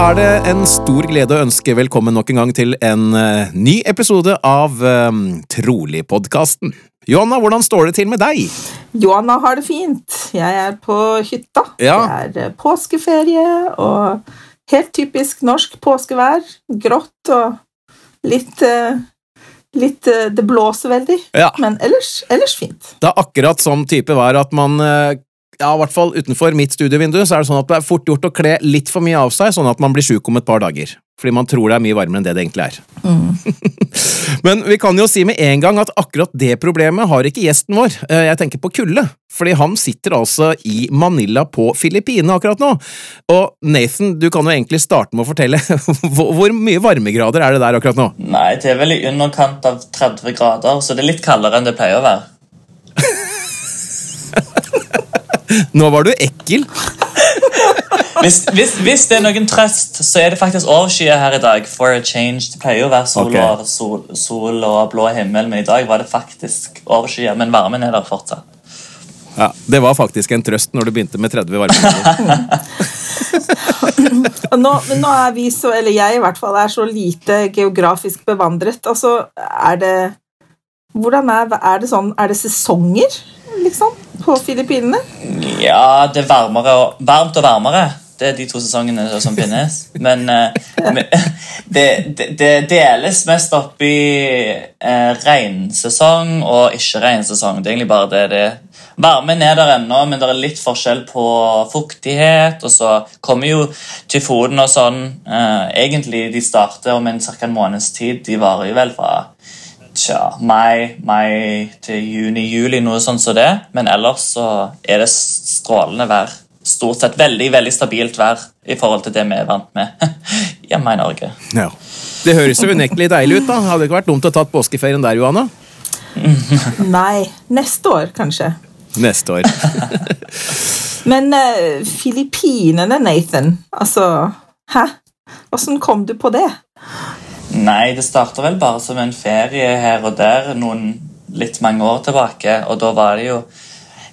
Er det en stor glede å ønske velkommen nok en gang til en uh, ny episode av uh, Trolig-podkasten. Johanna, hvordan står det til med deg? Johanna har det fint. Jeg er på hytta. Ja. Det er eh, påskeferie og helt typisk norsk påskevær. Grått og litt uh, Litt eh, Det blåser veldig, Ja. men ellers, ellers fint. Det er akkurat sånn type vær at man eh, ja, i hvert fall utenfor mitt studievindu, så er det sånn at det er fort gjort å kle litt for mye av seg, sånn at man blir sjuk om et par dager. Fordi man tror det er mye varmere enn det det egentlig er. Men vi kan jo si med en gang at akkurat det problemet har ikke gjesten vår. Eh, Jeg tenker på kulde. Fordi han sitter altså i Manila på Filippinene akkurat nå. Og Nathan, du kan jo egentlig starte med å fortelle. Hvor mye varmegrader er det der akkurat nå? Nei, det er vel i underkant av 30 grader, så det er litt kaldere enn det pleier å være. Nå var du ekkel. Hvis, hvis, hvis det er noen trøst, så er det faktisk overskyet her i dag. For a change. Det pleier jo å være sol, okay. og, sol, sol og blå himmel, men i dag var det faktisk overskyet. Men varmen er der fortsatt. Ja, Det var faktisk en trøst når du begynte med 30 varmegrader. Nå, men nå er vi så, eller jeg i hvert fall, er så lite geografisk bevandret. Altså, er det Hvordan er, er det sånn Er det sesonger, liksom, på Filippinene? Ja, det er varmere og, varmt og varmere. Det er de to sesongene som finnes. Men uh, det, det, det deles mest opp i uh, regnsesong og ikke-regnsesong. Det er egentlig bare det det. Varmen er der ennå, men det er litt forskjell på fuktighet. Og så kommer jo tyfonen og sånn. Uh, egentlig de starter om en, cirka en måneds tid. De varer jo vel fra tja, mai, mai til juni-juli, noe sånt som det. Men ellers så er det strålende vær. Stort sett veldig veldig stabilt vær i forhold til det vi er vant med hjemme i Norge. Ja. Det høres jo unektelig deilig ut. da. Hadde det ikke vært dumt å tatt påskeferien der, Johanna? Nei, neste år, kanskje. Neste år. Men uh, Filippinene, Nathan, altså Hæ? Åssen kom du på det? Nei, det starta vel bare som en ferie her og der noen litt mange år tilbake. Og da var det jo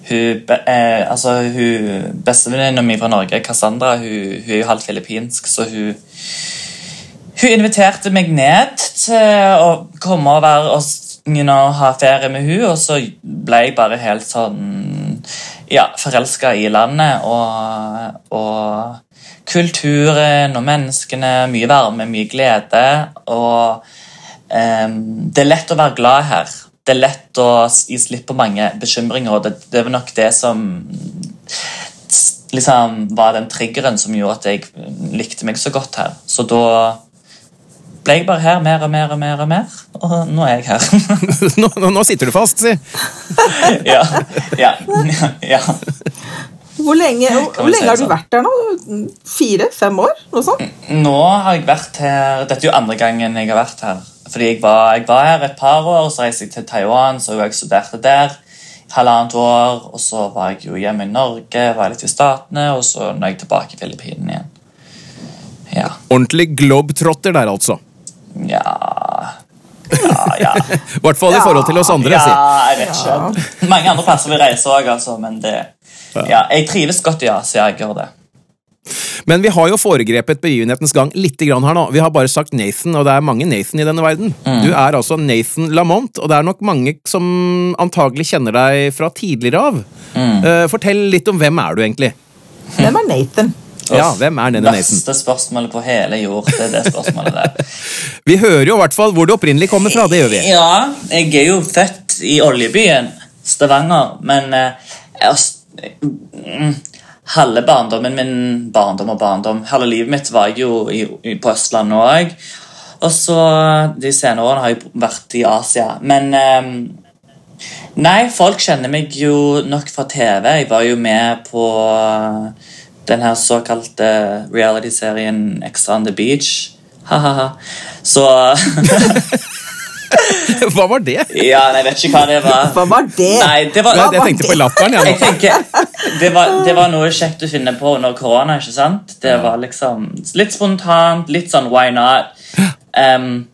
hun, eh, altså, hun Bestevenninna mi fra Norge, Cassandra, hun, hun er jo halvt filippinsk, så hun Hun inviterte meg ned til å komme og være og you know, ha ferie med hun, og så ble jeg bare helt sånn ja, forelska i landet og, og kulturen og menneskene. Mye varme, mye glede. Og em, det er lett å være glad her. Det er lett å gi slipp på mange bekymringer, og det, det var nok det som liksom var den triggeren som gjorde at jeg likte meg så godt her. Så da ble jeg bare her mer og mer og mer, og mer, og nå er jeg her. Nå, nå, nå sitter du fast, si. ja, ja, ja. Hvor lenge, hvor, lenge har du sånn? vært der nå? Fire-fem år? Noe sånt? Nå har jeg vært her Dette er jo andre gangen jeg har vært her. Fordi jeg var, jeg var her et par år, så reiste jeg til Taiwan, så jeg studerte der. Halvannet år, og så var jeg jo hjemme i Norge, var litt i Statene, og så nå er jeg tilbake i Filippinene igjen. Ja. Ordentlig globetrotter der, altså. Ja Ja, ja. I hvert fall i forhold til oss andre, ja jeg vet ikke. Mange andre plasser vi reiser òg, altså, men det ja, Jeg trives godt i Asia, jeg gjør det. Men vi har jo foregrepet begivenhetens gang litt grann her nå. Vi har bare sagt Nathan, og det er mange Nathan i denne verden. Du er altså Nathan Lamont, og det er nok mange som antagelig kjenner deg fra tidligere av. Eh, fortell litt om hvem er du egentlig? Hvem er Nathan? Ja, hvem er denne Nathan? Verste spørsmålet på hele jord. Det er det spørsmålet der. Vi hører jo i hvert fall hvor det opprinnelig kommer fra. Det gjør vi. Ja, jeg er jo født i oljebyen Stavanger, men uh, jeg, mm, halve barndommen min Barndom og barndom. Halve livet mitt var jeg jo i, i, på Østlandet òg. Og så de senere årene har jeg vært i Asia. Men um, Nei, folk kjenner meg jo nok fra TV. Jeg var jo med på den her såkalte reality-serien Extra on the Beach. Ha-ha-ha. Så Hva var det? Ja, nei, jeg vet ikke hva det var. Hva var det? Nei, det var, Jeg tenkte på latteren. jeg Jeg, tenker, det, var, det var noe kjekt å finne på under korona. ikke sant? Det var liksom litt spontant, litt sånn why not? Um,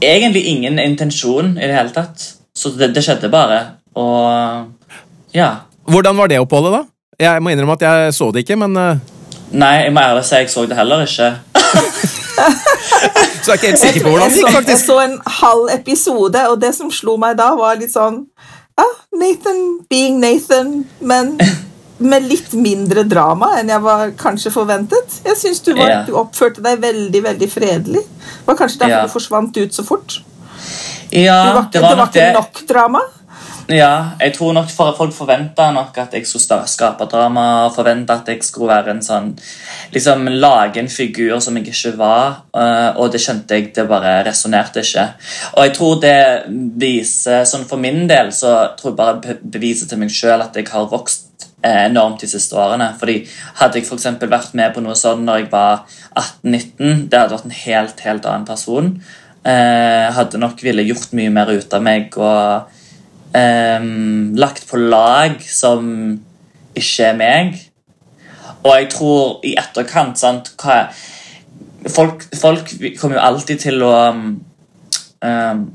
egentlig ingen intensjon i det hele tatt. Så det, det skjedde bare. Og ja. Hvordan var det oppholdet, da? Jeg må innrømme at jeg så det ikke, men eh, Nei, jeg må ærlig si jeg så det heller ikke. Så jeg er ikke helt sikker på hvordan det jeg, gikk, så, jeg så en halv episode, og det som slo meg da, var litt sånn ah, Nathan being Nathan, men med litt mindre drama enn jeg var kanskje forventet. Jeg syns du, var- du oppførte deg veldig veldig fredelig. Det var kanskje derfor Ja. du forsvant ut så fort. Ja, Du var, det var nok det. nok drama. Ja, jeg tror nok for Folk forventa nok at jeg skulle skape drama. og Forventa at jeg skulle være en sånn Liksom lage en figur som jeg ikke var. eh, og det skjønte jeg, det bare resonnerte ikke. Og jeg tror det viser sånn For min del så tror jeg bare beviser til meg sjøl at jeg har vokst eh, enormt de siste årene. Fordi Hadde jeg for vært med på noe sånn når jeg var 18-19, det hadde vært en helt helt annen person. Eh, hadde nok ville gjort mye mer ut av meg. og ehm, lagt på lag som ikke er meg. Og jeg tror i etterkant sant, hva, folk, folk kommer jo alltid til å um, um,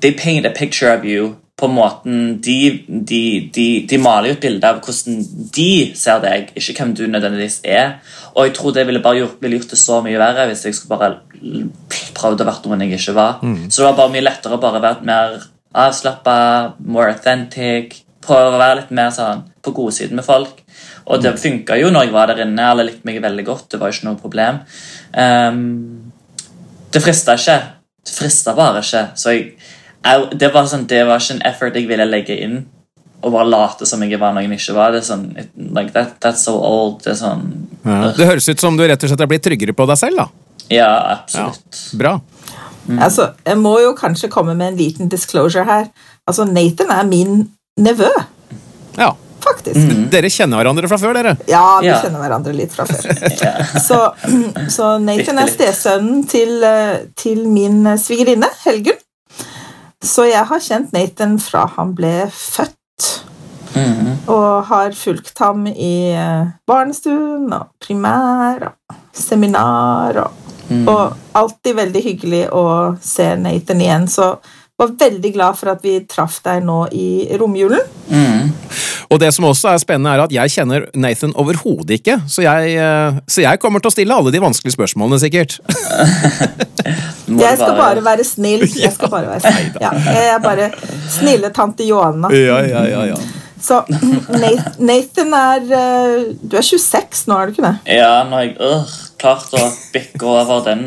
They paint a picture of you på måten de, de, de, de maler et bilde av hvordan de ser deg, ikke hvem du nødvendigvis er. Og jeg tror det ville bare gjort, ville gjort det så mye verre hvis jeg skulle bare prøvd å være noen jeg ikke var. Så det var bare mye lettere å bare være mer avslappa, more authentic. Prøve å være litt mer sånn på godsiden med folk. Og det funka jo når jeg var der inne. Alle likte meg veldig godt. Det var ikke noe problem. Um, det frista ikke. Det frista bare ikke. Så jeg, jeg, det, var sånn, det var ikke en effort jeg ville legge inn. Og bare late som jeg var noen jeg ikke var. Det er sånn, like that, That's so old. Det er sånn Ja. Det høres ut som du rett og slett er blitt tryggere på deg selv, da. Ja, Ja, Bra. Mm. Altså, jeg må jo kanskje komme med en liten disclosure her. Altså, Nathan er min nevø, Ja. faktisk. Dere kjenner hverandre fra før, dere. Ja, vi Ja. kjenner hverandre litt fra før. Ja. Så, så Nathan er stesønnen til, eh, til min svigerinne, Helgunn. Så jeg har kjent Nathan fra han ble født, Mm. og har fulgt ham i eh, barnestuen og primær og seminar. Og, Mm. og alltid veldig hyggelig å se Nathan igjen. Så var veldig glad for at vi traff deg nå i romjulen. Mm. Og det som også er spennende, er at jeg kjenner Nathan overhodet ikke, så jeg, eh, så jeg kommer til å stille alle de vanskelige spørsmålene, sikkert. Jeg skal bare være snill. Jeg skal bare være snill. Ja, jeg er bare snille tante Johanna. Ja, ja, ja, ja. Så Nathan er eh, Du er 26 nå, er du ikke det? Ja, nå har jeg øh, klart å bikke over den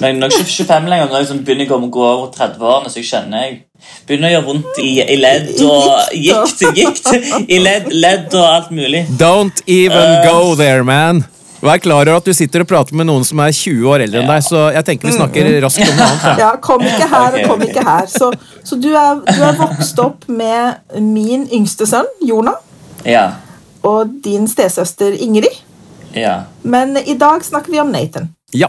Nå er jeg ikke er 25 lenger, når jeg liksom begynner å gå over 30-årene, så jeg kjenner jeg begynner å gjøre vondt i, i ledd og gikt, gikt i ledd, ledd og alt mulig. Don't even go there, man! Vær klar over at du sitter og prater med noen som er 20 år eldre enn deg, så jeg tenker vi snakker raskt om noe annet. Ja. Kom ikke her og kom ikke her. Så, så du, er, du er vokst opp med min yngste sønn, Jonah, Ja, og din stesøster Ingrid. ja. Men i dag snakker vi om Nathan. Ja,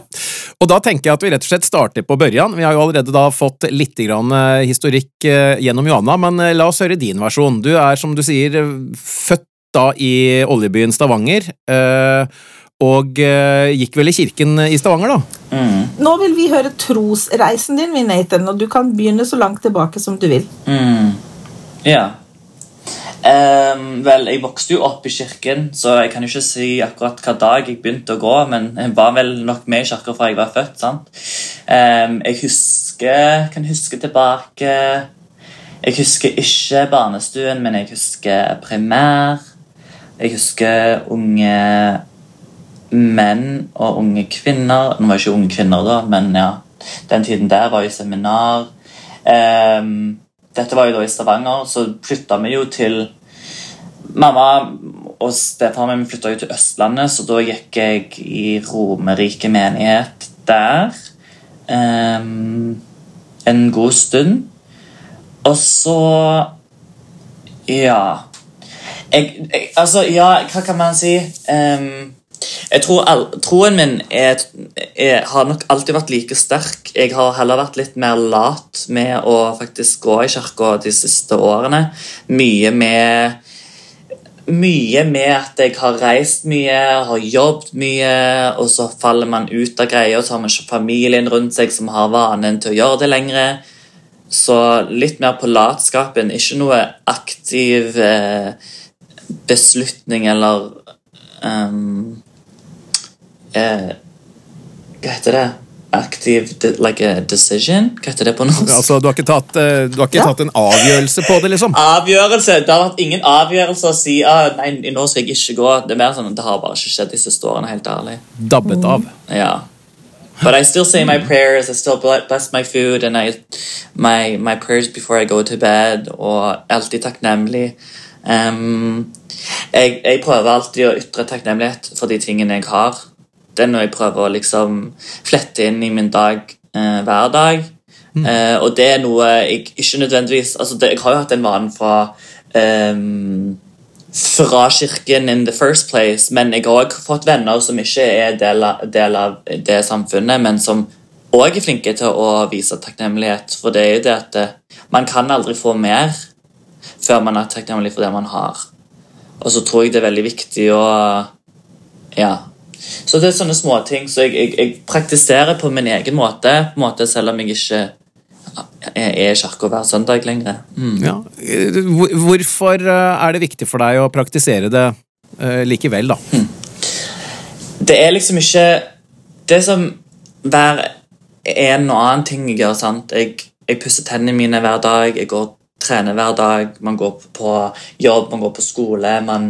og da tenker jeg at vi rett og slett starter på børjan. Vi har jo allerede da fått litt grann eh, historikk eh, gjennom Johanna, men eh, la oss høre din versjon. Du er, som du sier, født da i oljebyen Stavanger, eh, og uh, gikk vel i kirken i Stavanger, da? Mm, Nå vil vi høre trosreisen din, Nathan, og du kan begynne så langt tilbake som du vil. mm. Ja. Um, vel, jeg vokste jo opp i kirken, så jeg kan jo ikke si akkurat hva dag jeg begynte å gå, men jeg var vel nok med i kirka fra jeg var født. sant? Um, jeg husker, kan huske tilbake Jeg husker ikke barnestuen, men jeg husker primær. Jeg husker unge menn og unge kvinner Nå var det ikke unge kvinner, da, men ja, den tiden der var jo seminar. Um, dette var jo da i Stavanger, så flytta vi jo til Mamma og stefaren min flytta jo til Østlandet, så da gikk jeg i Romerike menighet der um, en god stund. Og så Ja. Jeg, jeg, altså, ja, hva kan man si? Um, jeg tror all, Troen min er, er, har nok alltid vært like sterk. Jeg har heller vært litt mer lat med å faktisk gå i kirka de siste årene. Mye med mye med at jeg har reist mye, har jobbet mye, og så faller man ut av greia, og så har man ikke familien rundt seg som har vanen til å gjøre det lenger. Så litt mer på latskapen, ikke noe aktiv eh, beslutning eller um, eh, Hva heter det? Active like a decision? Hva heter det på norsk? Altså, Du har ikke, tatt, uh, du har ikke ja. tatt, en avgjørelse på det? liksom? Avgjørelse! Det har vært ingen avgjørelse å si ah, nei, nå skal jeg ikke gå. Det er mer sånn, det har bare ikke skjedd de siste årene. helt ærlig. Dabbet av. Ja. But I still say my prayers. I still bless my food and I, my, my prayers before I go to bed. Og alltid takknemlig. Um, jeg, jeg prøver alltid å ytre takknemlighet for de tingene jeg har det er noe jeg prøver å liksom flette inn i min dag eh, hver dag. Mm. Eh, og det er noe jeg ikke nødvendigvis altså det, Jeg har jo hatt en vane fra um, fra kirken in the first place, men jeg har også fått venner som ikke er del av, del av det samfunnet, men som òg er flinke til å vise takknemlighet. For det er jo det at eh, man kan aldri få mer før man er takknemlig for det man har. Og så tror jeg det er veldig viktig å ja, så det er sånne småting. Så jeg, jeg, jeg, praktiserer på min egen måte, på måte selv om jeg ikke er i kirka hver søndag lenger. Mm. Ja. Hvorfor eh, er det viktig for deg å praktisere det uh, likevel, da? Mm. Det er liksom ikke Det som hver en og annen ting jeg gjør. sant? Jeg, jeg pusser tennene mine hver dag, jeg går trener hver dag, man går på jobb, man går på skole. man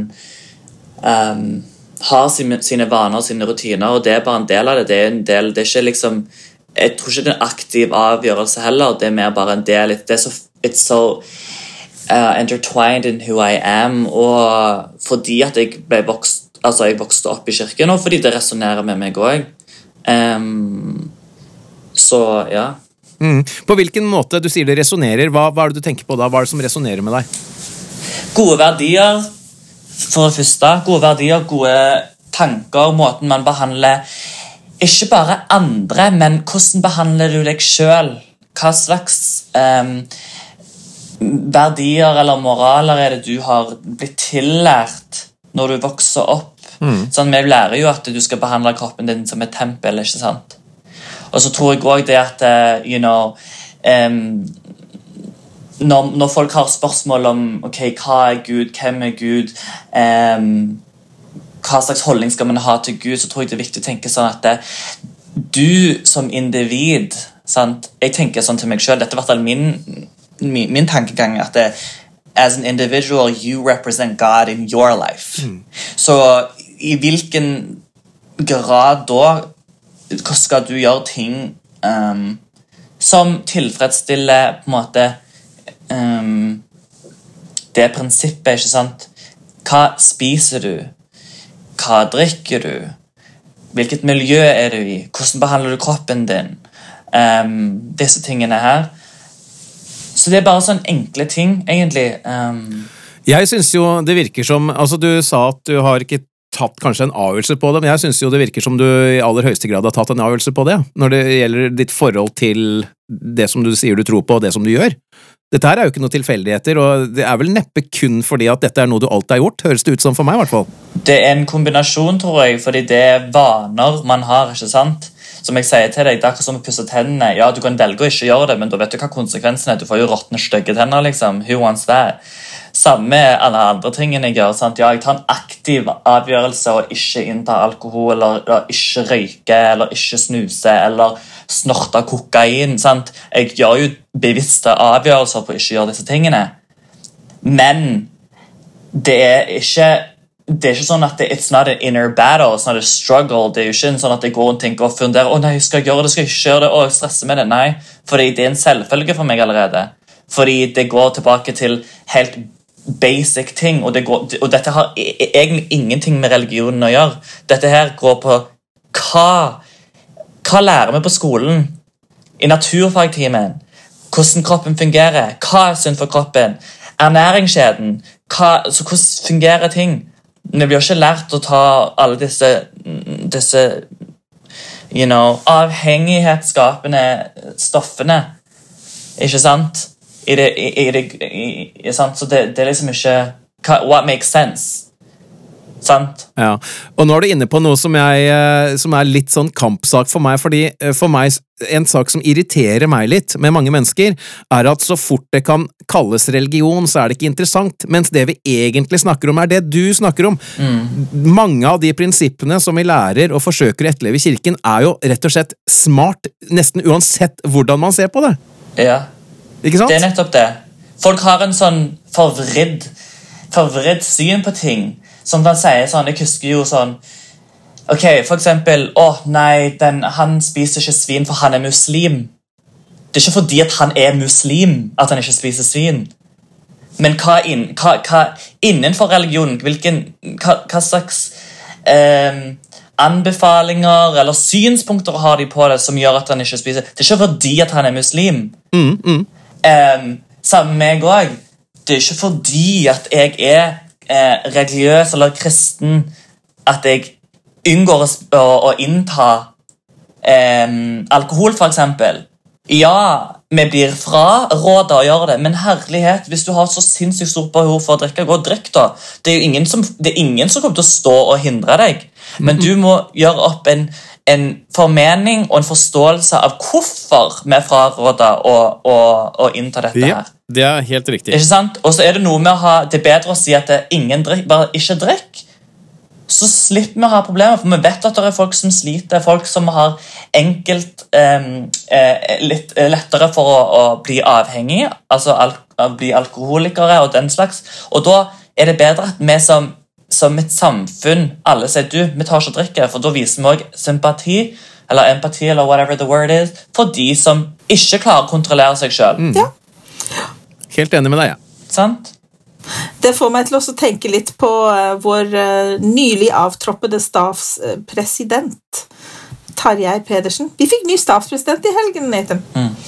um, har sine, sine vaner og sine rutiner, og det er bare en del av det. Det er, en del, det er ikke liksom Jeg tror ikke det er en aktiv avgjørelse heller. Det er mer bare en del. Det er så, it's so uh, intertwined in who I am. Og fordi at jeg ble vokst Altså, jeg vokste opp i kirken, og fordi det resonnerer med meg òg. Um, så ja. Mm. På hvilken måte du sier det resonnerer? Hva, hva, er det du tenker på da? Hva er det som resonnerer med deg? Gode verdier for det første, gode verdier, gode tanker, måten man behandler ikke bare andre, men hvordan behandler du deg sjøl? Hva slags um, verdier eller moraler er det du har blitt tillært når du vokser opp? Mm. Sånn, vi lærer jo at du skal behandle kroppen din som et tempel. ikke sant? Og så tror jeg òg det at uh, you know, um, når, når, folk har spørsmål om ok, hva er Gud, hvem er Gud, um, hva slags holdning skal man ha til Gud, så tror jeg det er viktig å tenke sånn at det, du som individ sant? Jeg tenker sånn til meg sjøl, dette er hvert fall min, min, min, tankegang. at det, As an individual, you represent God in your life. Mm. Så i hvilken grad da skal du gjøre ting um, som tilfredsstiller på en måte um, det prinsippet, ikke sant Hva spiser du? Hva drikker du? Hvilket miljø er du i? Hvordan behandler du kroppen din? Um, disse tingene her. Så det er bare sånne enkle ting, egentlig. Um, jeg syns jo det virker som altså Du sa at du har ikke tatt kanskje en avgjørelse på det, men jeg syns jo det virker som du i aller høyeste grad har tatt en avgjørelse på det, når det gjelder ditt forhold til det som du sier du tror på, og det som du gjør. Dette her er jo ikke noen tilfeldigheter, og det er vel neppe kun fordi at dette er noe du alltid har gjort, høres det ut som for meg, i hvert fall. Det er en kombinasjon, tror jeg, fordi det er vaner man har, ikke sant? Som jeg sier til deg, det er akkurat som å pusse tennene. Ja, du kan velge å ikke gjøre det, men da vet du hva konsekvensen er. Du får jo råtne, stygge tenner, liksom. Who wants that? Samme med alle andre tingene jeg gjør. Sant? Ja, jeg tar en aktiv avgjørelse å ikke innta alkohol, eller, eller ikke røyke, eller ikke snuse, eller snorte kokain. Sant? Jeg gjør jo bevisste avgjørelser på å ikke gjøre disse tingene. Men det er ikke det er ikke sånn at det, It's not an inner battle, it's not a struggle. Det er jo ikke sånn at jeg går og tenker og funderer å nei, skal jeg gjøre det, skal jeg ikke gjøre det, å, jeg stresser med det. Nei, fordi det er en selvfølge for meg allerede. Fordi det går tilbake til helt basic ting, og, det går, og dette har e- e- egentlig ingenting med religionen å gjøre. Dette her går på hva Hva lærer vi på skolen? I naturfagtimen? Hvordan kroppen fungerer? Hva er sunt for kroppen? Ernæringskjeden? Hva, så hvordan fungerer ting? Vi blir ikke lært å ta alle disse, disse you know, avhengighetsskapende stoffene. Ikke sant? I det, i, i det, sant? Så det, det er liksom ikke What makes sense? Sant? Ja, og nå er du inne på noe som, jeg, eh, som er litt sånn kampsak for meg, fordi eh, for meg en sak som irriterer meg litt med mange mennesker, er at så fort det kan kalles religion, så er det ikke interessant, mens det vi egentlig snakker om, er det du snakker om. Mange av de prinsippene som vi lærer og forsøker å etterleve i kirken, er jo rett og slett smart, nesten uansett hvordan man ser på det. Ja. Ikke sant? Det er nettopp det. Folk har en sånn forvridd, forvridd syn på ting. Som de sier sånn Jeg husker jo sånn Ok, For eksempel Å, nei, den, han spiser ikke svin for han er muslim. Det er ikke fordi at han er muslim at han ikke spiser svin. Men hva, inn, hva, hva innenfor religionen Hvilken, hva, hva slags eh, anbefalinger eller synspunkter har de på det som gjør at han ikke spiser Det er ikke fordi at han er muslim. Mm, mm. Eh, Sammen med meg òg. Det er ikke fordi at jeg er eh, religiøs eller kristen at jeg unngår å, å, å innta eh, alkohol, f.eks. Ja, vi blir fraråda å gjøre det, men herlighet, hvis du har så sinnssykt stort behov for å drikke, gå og drikk, da. Det er jo ingen som, det er ingen som kommer til å stå og hindre deg, men du må gjøre opp en, en formening og en forståelse av hvorfor vi er fraråda å, å, å innta dette her. Det er helt riktig. Ikke sant? Og så er det noe med å ha Det er bedre å si at det er ingen drikk, bare ikke drikk. Så slipper vi å ha problemer, for vi vet at det er folk som sliter. Folk som har enkelt eh, litt eh, lettere for å, å bli avhengig, altså al å bli alkoholikere og den slags. Og da er det bedre at vi som, som et samfunn alle sier du, vi tar ikke drikke, for da viser vi også sympati eller empati eller whatever the word is, for de som ikke klarer å kontrollere seg sjøl. Ja. Helt enig med deg, jeg. Sant? Det får meg til å tenke litt på eh, vår eh, nylig avtroppede stavspresident. Tarjei Pedersen. Vi fikk ny stavspresident i helgen, Nathan.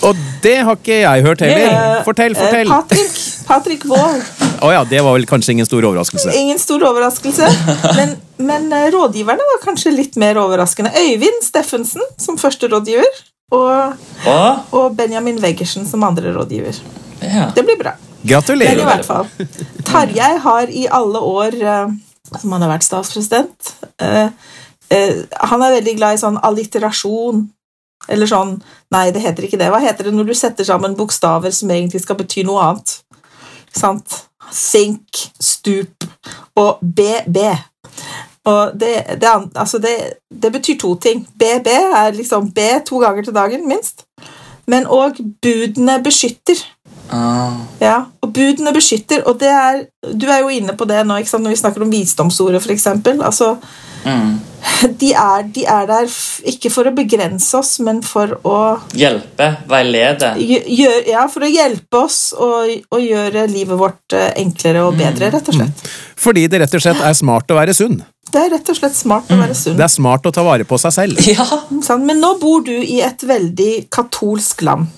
Og det har ikke jeg hørt heller. Eh, Fortell, fortell. Patrick, Patrick Wold. oh ja, det var vel kanskje ingen stor overraskelse. Ingen stor overraskelse, men, men rådgiverne var kanskje litt mer overraskende. Øyvind Steffensen som første rådgiver, og, Og, og Benjamin Weggersen som andre rådgiver. Ja. Det blir bra. Men i Gratulerer. hvert fall. Tarjei har i alle år eh, som han har vært statspresident eh, eh, Han er veldig glad i sånn alliterasjon. Eller sånn Nei, det heter ikke det. Hva heter det når du setter sammen bokstaver som egentlig skal bety noe annet? Sant? Sink, stup og BB. Og det, det, altså det, det betyr to ting. BB er liksom B to ganger til dagen, minst. Men òg budene beskytter. Ah. Ja, og budene beskytter, og det er Du er jo inne på det nå, ikke sant, når vi snakker om visdomsordet, for eksempel. Altså, Mm. de er, de er der ikke for å begrense oss, men for å Hjelpe, veilede. Gjør, Ja, for å hjelpe oss og, og gjøre livet vårt eh, enklere og bedre, rett og slett. Fordi det rett og slett er smart å være sunn. Det er rett og slett smart å være sunn. Det er smart å ta vare på seg selv. Ja. Men nå bor du i et veldig katolsk land.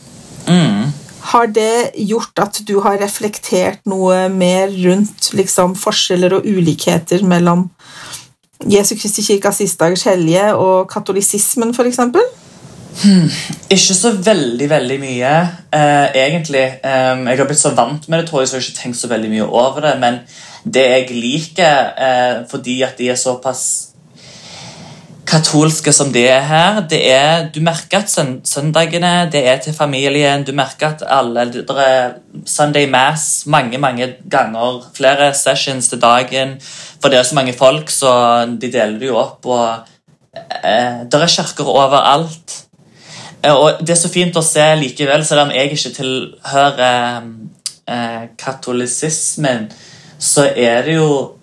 Mm. Har det gjort at du har reflektert noe mer rundt liksom, forskjeller og ulikheter mellom Jesu Kristi kirkas siste dagers hellige og katolisismen, f.eks.? Ikke så veldig, veldig mye, eh, egentlig. Um, jeg har blitt så vant med det, tror jeg, så jeg har ikke tenkt så veldig mye over det. Men det jeg liker, eh, fordi at de er såpass katolske som de er her, det er Du merker at søndagene det er til familien. Du merker at alle Det er Sunday Mass mange, mange ganger. Flere sessions til dagen. For det er så mange folk, så de deler det jo opp. Og eh, det er kirker overalt. Eh, Og det er så fint å se likevel, selv om jeg ikke tilhører eh, katolisismen, så er det jo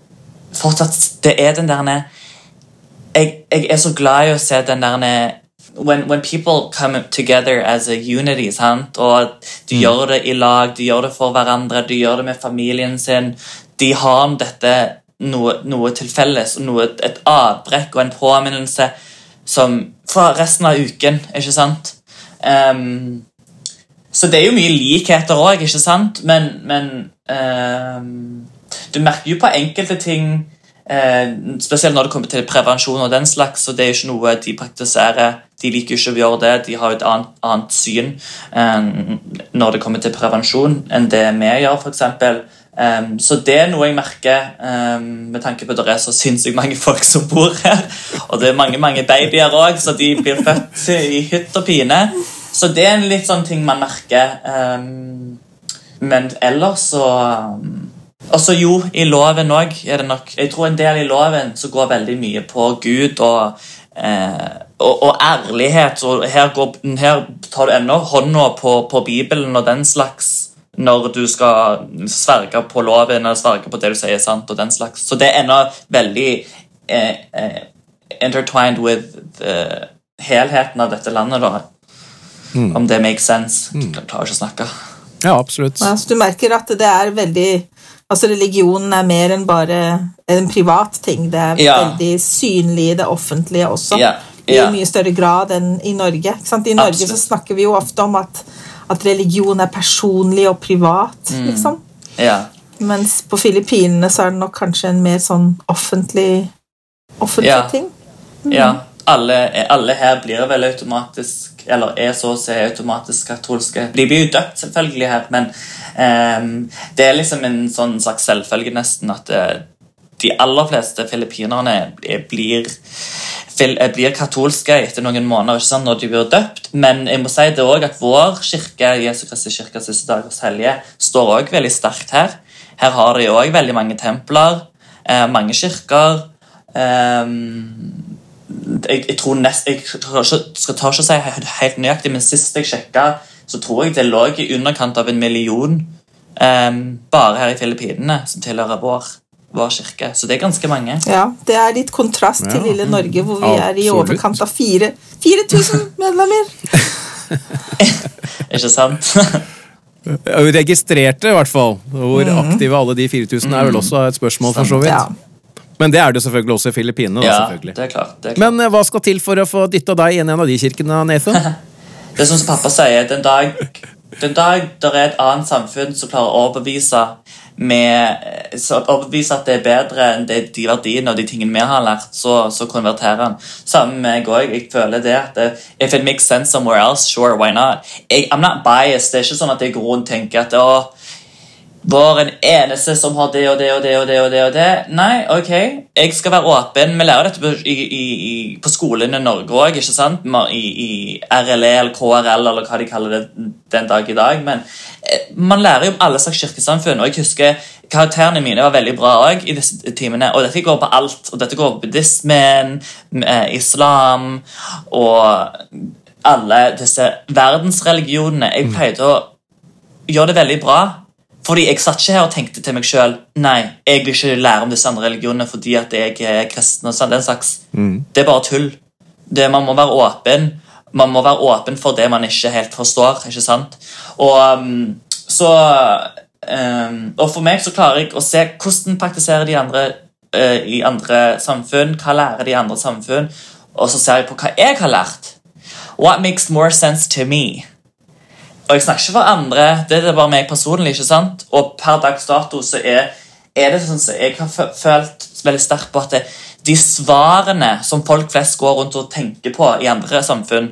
fortsatt Det er den der jeg, jeg er så glad i å se den der when, when people come together as a unity, sant? og du mm. gjør det i lag, du gjør det for hverandre, du gjør det med familien sin De har dette noe, noe til felles, noe, et avbrekk og en påminnelse som fra resten av uken, ikke sant? Um, så det er jo mye likheter òg, ikke sant? Men, men um, du merker jo på enkelte ting eh, Spesielt når det kommer til prevensjon og den slags, så det er ikke noe de praktiserer. De liker ikke å gjøre det, de har et annet, annet syn eh, når det kommer til prevensjon, enn det vi gjør, f.eks. Um, så det er noe jeg merker um, med tanke på at det er så sinnssykt mange folk som bor her. Og det er mange mange babyer òg, så de blir født i hytt og pine. Så det er en litt sånn ting man merker. Um, men ellers så Og så jo, i loven òg er det nok Jeg tror en del i loven som går veldig mye på Gud og, eh, og, og, ærlighet. Og her, går, her tar du ennå hånda på, på Bibelen og den slags når du skal sverge på loven eller sverge på det du sier er sant. og den slags. Så det er ennå veldig eh, eh, intertwined with the, helheten av dette landet. da. Mm. Om det makes sense. Mm. Jeg klarer ikke å snakke. Ja, absolutt. Ja, så du merker at det er veldig Altså Religionen er mer enn bare en privat ting. Det er ja. veldig synlig i det offentlige også. Ja. Ja. I mye større grad enn i Norge. I Norge Absolutt. så snakker vi jo ofte om at at religion er personlig og privat, mm. liksom. Ja. Mens på Filippinene så er det nok kanskje en mer sånn offentlig, offentlig ting. Mm. Ja. Alle, alle, her blir vel automatisk Eller er så å si automatisk katolske. De blir jo døpt, selvfølgelig, her, men um, det er liksom en sånn slags selvfølge, nesten, at uh, de aller fleste filippinerne blir Eh, blir katolske etter noen måneder ikke sant, når de blir døpt. Men jeg må si det også at vår kirke, Jesu Kristi kirke siste dagers hellige, står også veldig sterkt her. Her har de òg veldig mange templer, eh, mange kirker. Eh, jeg, jeg, tror nest, jeg skal ta ikke si helt nøyaktig, men sist jeg sjekka, så tror jeg det lå i underkant av en million um, bare her i Filippinene som tilhører vår vår kirke. Så det er ganske mange. Ja, Det er litt kontrast til lille Norge, hvor vi er i overkant av 4000 medlemmer. Ikke sant? Registrerte, i hvert fall. Hvor mm. aktive alle de 4000 er vel også et spørsmål, for så vidt. Ja. Men det er det selvfølgelig også i Filippinene. Ja, det er klart, det er klart. Men eh, hva skal til for å få dytta deg inn i en av de kirkene, Nathan? det er sånn som pappa sier. Den dag, den dag der er et annet samfunn som klarer å overbevise med så overbevise at det er bedre enn det, de verdiene og de tingene vi har lært, så, så konverterer han. Sammen med meg òg. Jeg føler det at det, If it makes sense somewhere else, sure, why not? Jeg, I'm not biased. Det er ikke sånn at jeg går rundt og tenker at å, var en eneste som har det og det og det og det. og det og det. Nei, ok, jeg skal være åpen. Vi lærer dette på, i, i, på skolen i Norge òg, ikke sant? I, I, RLE eller KRL eller hva de kaller det den dag i dag. Men eh, man lærer jo om alle slags kirkesamfunn. og jeg husker Karakterene mine var veldig bra også i disse timene. Og dette går på alt. og Dette går på buddhismen, eh, islam og alle disse verdensreligionene. Jeg mm. pleide å gjøre det veldig bra fordi Jeg satt ikke her og tenkte til meg sjøl nei, jeg vil ikke lære om disse andre religionene fordi at jeg er kristen. og sånn, den slags. Mm. Det er bare tull. Det, man må være åpen. Man må være åpen for det man ikke helt forstår. ikke sant? Og um, så um, Og for meg så klarer jeg å se hvordan praktiserer de andre uh, i andre samfunn. Hva lærer de andre samfunn? Og så ser jeg på hva jeg har lært. What makes more sense to me? Og jeg snakker ikke for andre, det er bare meg personlig. ikke sant? Og per dags dato så er, er det sånn som jeg har følt veldig sterkt på at det, de svarene som folk flest går rundt og tenker på i andre samfunn,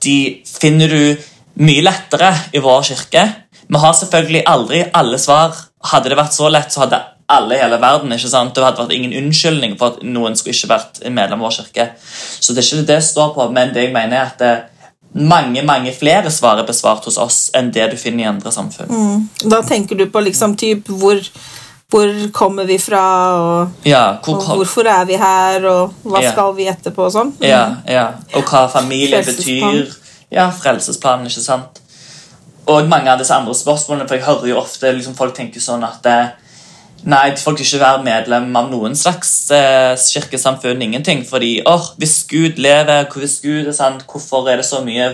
de finner du mye lettere i vår kirke. Vi har selvfølgelig aldri alle svar. Hadde det vært så lett, så hadde alle i hele verden. ikke sant? Det hadde vært ingen unnskyldning for at noen skulle ikke vært medlem av vår kirke. Så det er ikke det det står på, men det jeg mener er at det, mange mange flere svar er besvart hos oss enn det du finner i andre samfunn. Mm. Da tenker du på liksom typ hvor, hvor kommer vi fra, og, ja, hvor, og, hvorfor er vi her, og hva ja. skal vi etterpå, og sånn. Mm. Ja, ja, Og hva familie betyr. Ja, frelsesplanen, ikke sant. Og mange av disse andre spørsmålene, for jeg hører jo ofte liksom, folk tenker sånn at det, Nei, folk vil ikke være medlem av noen slags eh, kirkesamfunn. Ingenting. Fordi oh, hvis Gud lever, hvis Gud er sant, hvorfor er det så mye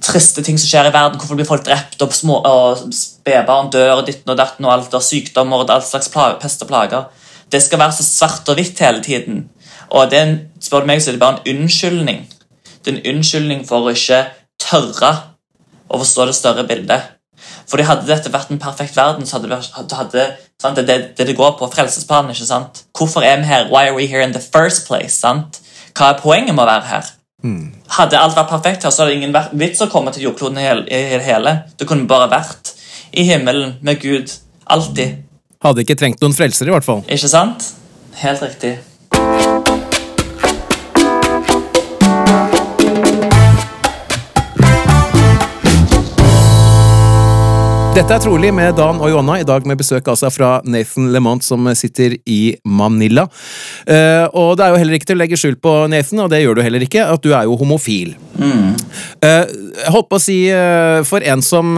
triste ting som skjer i verden? Hvorfor blir folk drept, og, små, og spedbarn dør, og ditten og datten, og alt, og sykdommer og all slags pest og plager? Det skal være så svart og hvitt hele tiden. Og det er en, spør du meg, så er det bare en unnskyldning. Det er en unnskyldning for å ikke tørre å forstå det større bildet. Fordi Hadde dette vært en perfekt verden, så hadde det, vært, hadde, det, det, det går på frelsesplanen. ikke sant? Hvorfor er vi her? Why are we here in the first place? sant? Hva er poenget med å være her? Mm. Hadde alt vært perfekt her, så hadde det ingen vits å komme til jordkloden i det hele. Det kunne bare vært i himmelen med Gud. Alltid. Hadde ikke trengt noen frelser, i hvert fall. Ikke sant? Helt riktig. Dette er trolig med Dan og Johanna, i dag med besøk altså fra Nathan Lemont, som sitter i Manila. Uh, og det er jo heller ikke til å legge skjul på, Nathan, og det gjør du heller ikke, at du er jo homofil. Eh, jeg holdt på å si, uh, for en som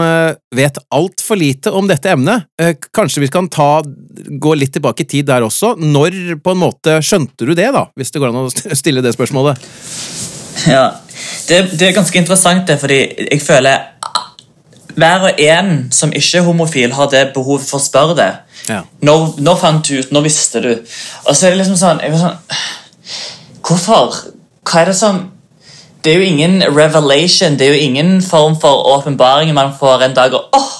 vet altfor lite om dette emnet, kanskje vi kan ta, gå litt tilbake i tid der også. Når på en måte skjønte du det, da? Hvis det går an å stille det spørsmålet. Ja, det, det er ganske interessant, det, fordi jeg føler hver og en som ikke er homofil, har det behov for å spørre det. Ja. Når, når fant du ut? Når visste du? Og så er det liksom sånn, sånn Hvorfor? Hva er det som Det er jo ingen revelation, det er jo ingen form for åpenbaring man får en dag og åh,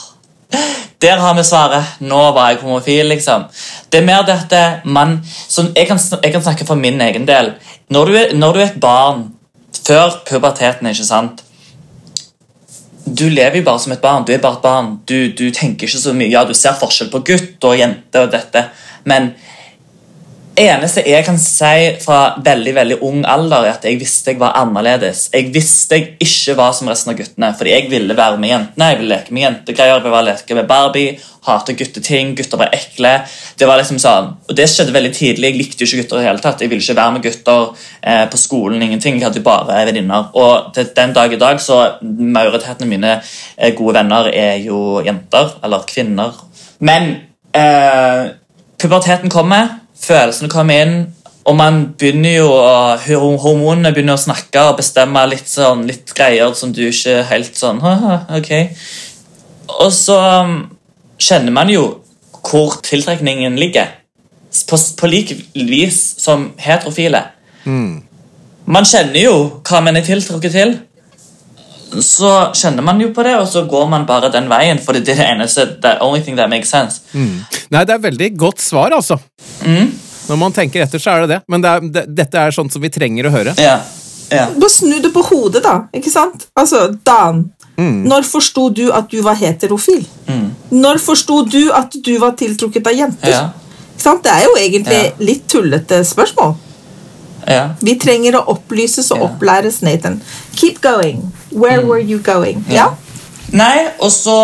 der har vi svaret. Nå var jeg homofil, liksom. Det er mer dette man sånn, jeg, kan, jeg kan snakke for min egen del. Når du er, når du er et barn, før puberteten, ikke sant du lever jo bare som et barn. Du er bare et barn. Du, du tenker ikke så mye. Ja, du ser forskjell på gutt og jente og dette, men eneste jeg kan si fra veldig veldig ung alder, er at jeg visste jeg var annerledes. Jeg visste jeg ikke var som resten av guttene, fordi jeg ville være med jentene. Jeg ville leke med jentegreier, jeg ville leke med Barbie, hate gutteting, gutter var ekle. Det var liksom sånn, og det skjedde veldig tidlig. Jeg likte jo ikke gutter i hele tatt. Jeg ville ikke være med gutter eh, på skolen. ingenting. Jeg hadde bare venninner. Og til den dag i dag så majoriteten av mine eh, gode venner er jo jenter, eller kvinner. Men eh, puberteten kommer, følelsene kommer inn, og man begynner jo å, Hormonene begynner å snakke og bestemme litt sånn, litt greier som du ikke helt sånn «Haha, ok. Og så um, kjenner man jo hvor tiltrekningen ligger. På, på lik vis som heterofile. Man kjenner jo hva man er tiltrukket til. Så kjenner man jo på det, og så går man bare den veien. For det er det eneste the only thing that makes sense. Nei, det er veldig godt svar, altså. Når man tenker etter, så er det det. Men det er, det, dette er sånt som vi trenger å høre. Ja, ja. Bare snu det på hodet, da. ikke sant? Altså, Dan, når forsto du at du var heterofil? Når forsto du at du var tiltrukket av jenter? Ja. Ikke sant? Det er jo egentlig Ja. litt tullete spørsmål. Ja. Vi trenger å opplyses og opplæres, Nathan. Keep going. Where were you going? Ja. Nei, og så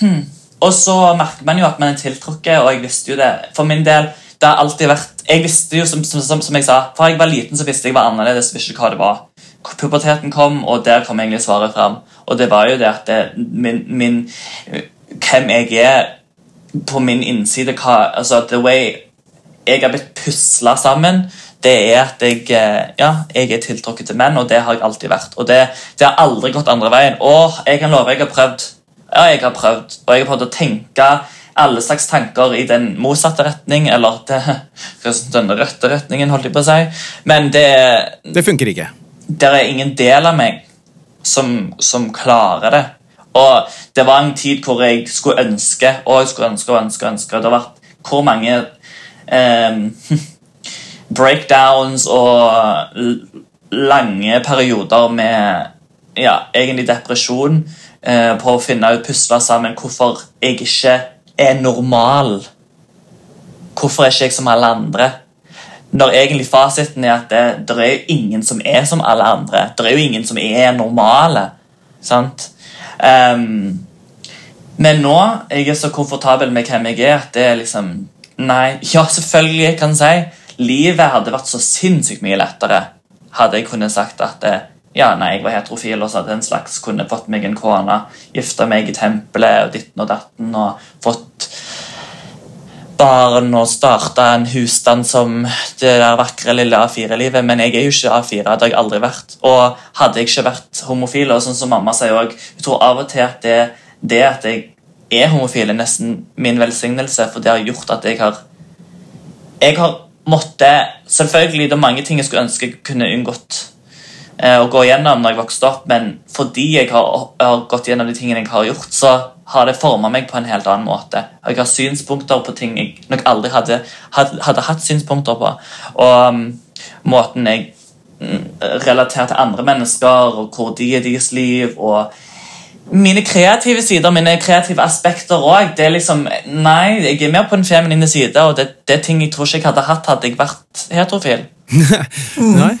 hm, Og så merker man jo at man er tiltrukket, og jeg visste jo det. For min del, det har alltid vært Jeg visste jo, som, som, som, som jeg sa, fra jeg var liten, så visste jeg var annerledes. visste ikke hva det var. Puberteten kom, og der kom egentlig svaret fram. Og det var jo det at det, min, min Hvem jeg er på min innside hva, altså The way jeg har blitt pusla sammen, det er at jeg, eh, ja, jeg er tiltrukket til menn, og det har jeg alltid vært. Og det, det har aldri gått andre veien. Og jeg kan love jeg har prøvd. Ja, jeg har prøvd. Og jeg har prøvd å tenke alle slags tanker i den motsatte retning, eller det, den rødte retningen, holdt jeg på å si. Men det, Det funker ikke. det er ingen del av meg som, som klarer det. Og det var en tid hvor jeg skulle ønske og jeg skulle ønske og ønske. og ønske. Det har vært hvor mange ehm, breakdowns og lange perioder med ja, egentlig depresjon eh, på å finne ut, pusle sammen hvorfor jeg ikke er normal. Hvorfor er ikke jeg som alle andre? Når egentlig fasiten er at det, det er jo ingen som er som alle andre. Det er jo ingen som er normale. Sant? Um, men nå jeg er så komfortabel med hvem jeg er, at det er liksom Nei, ja, selvfølgelig, jeg kan si. Livet hadde vært så sinnssykt mye lettere hadde jeg kunnet sagt at eh, ja, nei, jeg var heterofil og så hadde en slags kunne fått meg en kone, gifta meg i tempelet og ditten og datten og fått barn og starta en husstand som det der vakre lille A4-livet, men jeg er jo ikke A4. Det har jeg aldri vært. Og hadde jeg ikke vært homofil, og sånn som mamma sier også, jeg tror av og til at det, det at jeg er homofil, er nesten min velsignelse, for det har gjort at jeg har Jeg har måttet Selvfølgelig det er mange ting jeg skulle ønske jeg kunne unngått eh, å gå gjennom når jeg vokste opp, men fordi jeg har, har gått gjennom de tingene jeg har gjort, så har det forma meg på en helt annen måte. Jeg har synspunkter på ting jeg nok aldri hadde, hadde, hadde hatt synspunkter på. Og um, måten jeg mm, relaterer til andre mennesker, og hvor de er deres liv, og mine kreative sider, mine kreative aspekter òg. Det er liksom Nei, jeg er mer på den feminine side, og det, det er ting jeg tror ikke jeg hadde hatt hadde jeg vært heterofil. Nei.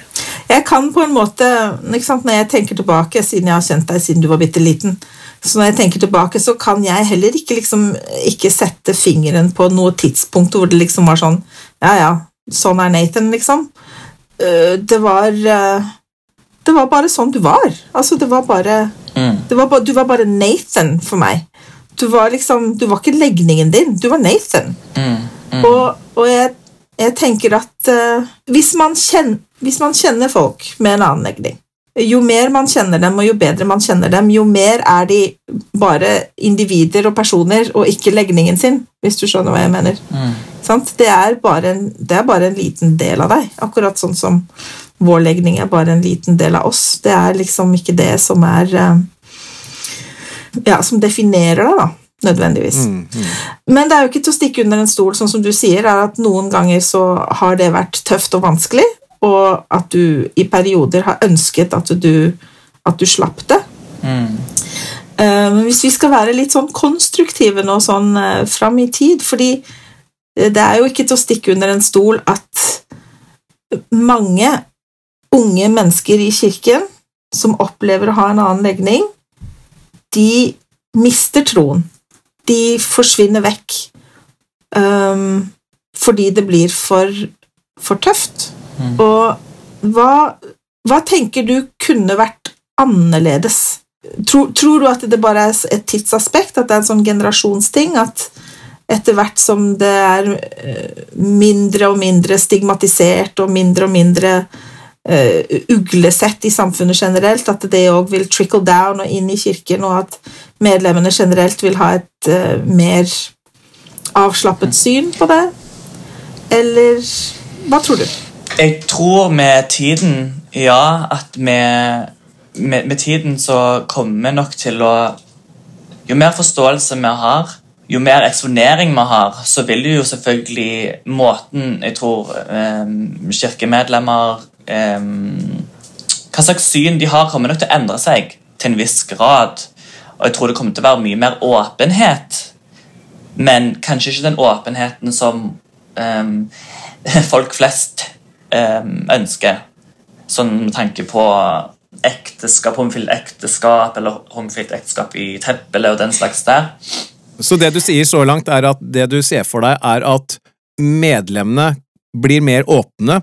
Jeg kan på en måte, ikke sant, Når jeg tenker tilbake, siden jeg har kjent deg siden du var bitte liten, så når jeg tenker tilbake, så kan jeg heller ikke, liksom, ikke sette fingeren på noe tidspunkt hvor det liksom var sånn Ja, ja, sånn er Nathan, liksom. Øh, Det var øh, Det var bare sånn du var. Altså, det var bare, Mm. det var bare Du var bare Nathan for meg. Du var liksom Du var ikke legningen din, du var Nathan. Mm. Mm. Og, og jeg, jeg tenker at uh, hvis, man kjenner, hvis man kjenner folk med en annen legning jo mer man kjenner dem, og jo bedre man kjenner dem, jo mer er de bare individer og personer, og ikke legningen sin, hvis du skjønner hva jeg mener. Mm. Sant? Det, er en, det er bare en liten del av deg, akkurat sånn som vår legning er bare en liten del av oss. Det er liksom ikke det som er eh, Ja, som definerer deg, da, nødvendigvis. Mm, mm. Men det er jo ikke til å stikke under en stol, sånn som du sier, er at noen ganger så har det vært tøft og vanskelig, og at du i perioder har ønsket at du, at du slapp det. Mm. Eh, Men hvis vi skal være litt sånn konstruktive nå sånn eh, fram i tid, fordi det er jo ikke til å stikke under en stol at mange unge mennesker i kirken som opplever å ha en annen legning, de mister troen. De forsvinner vekk um, fordi det blir for, for tøft. Mm. Og hva, hva tenker du kunne vært annerledes? Tror, tror du at det bare er et tidsaspekt, at det er en sånn generasjonsting? At etter hvert som det er eh, mindre og mindre stigmatisert og mindre og mindre uglesett i samfunnet generelt, at det òg vil trickle down og inn i kirken, og at medlemmene generelt vil ha et eh, mer avslappet syn på det? Eller hva tror du? Jeg tror med tiden, ja, at med, med, med tiden så kommer vi nok til å Jo mer forståelse vi har, jo mer eksponering vi har, så vil jo selvfølgelig måten jeg tror eh, kirkemedlemmer Hva slags syn de har, kommer nok til å endre seg til en viss grad. Og jeg tror det kommer til å være mye mer åpenhet, men kanskje ikke den åpenheten som um, folk flest um, ønsker. Sånn med tanke på ekteskap, homofilt ekteskap eller homofilt ekteskap i tempelet og den slags der. Så det du sier så langt, er at det du ser for deg, er at medlemmene blir mer åpne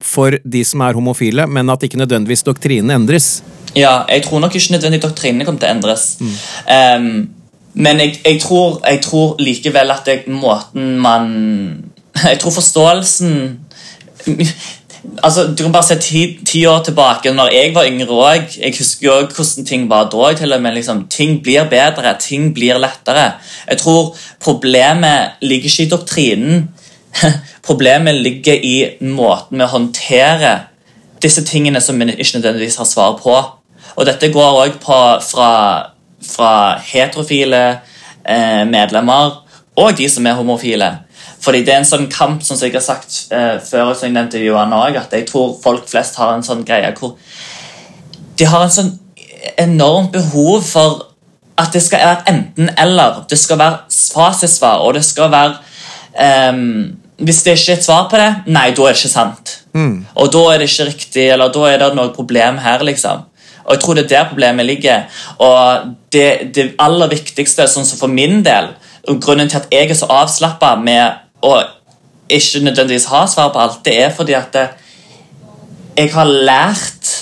for de som er homofile, men at ikke nødvendigvis doktrinen endres. Ja, jeg tror nok ikke nødvendig doktrinene kommer til å endres. Ehm, men jeg, jeg, tror, jeg tror likevel at det, måten man Jeg tror forståelsen Altså, Du kan bare se ti, ti år tilbake, når jeg var yngre òg. Jeg husker jo hvordan ting var da. til og med liksom, Ting blir bedre, ting blir lettere. Jeg tror problemet ligger ikke i doktrinen. Problemet ligger i måten vi håndterer disse tingene som vi ikke nødvendigvis har svar på. Og dette går òg fra, fra heterofile eh, medlemmer og de som er homofile. Fordi det er en sånn kamp, som jeg har sagt eh, før, som jeg nevnte Johan også, at jeg tror folk flest har en sånn greie hvor de har en sånn enormt behov for at det skal være enten-eller. Det skal være fasitsvar, og det skal være ehm, Hvis det ikke er et svar på det, nei, da er det ikke sant. Og da er det ikke riktig, eller da er det noe problem her, liksom. Og jeg tror det er der problemet ligger. Og det, det aller viktigste, sånn som for min del, og grunnen til at jeg er så avslappa med å ikke nødvendigvis ha svar på alt, det er fordi at det, jeg har lært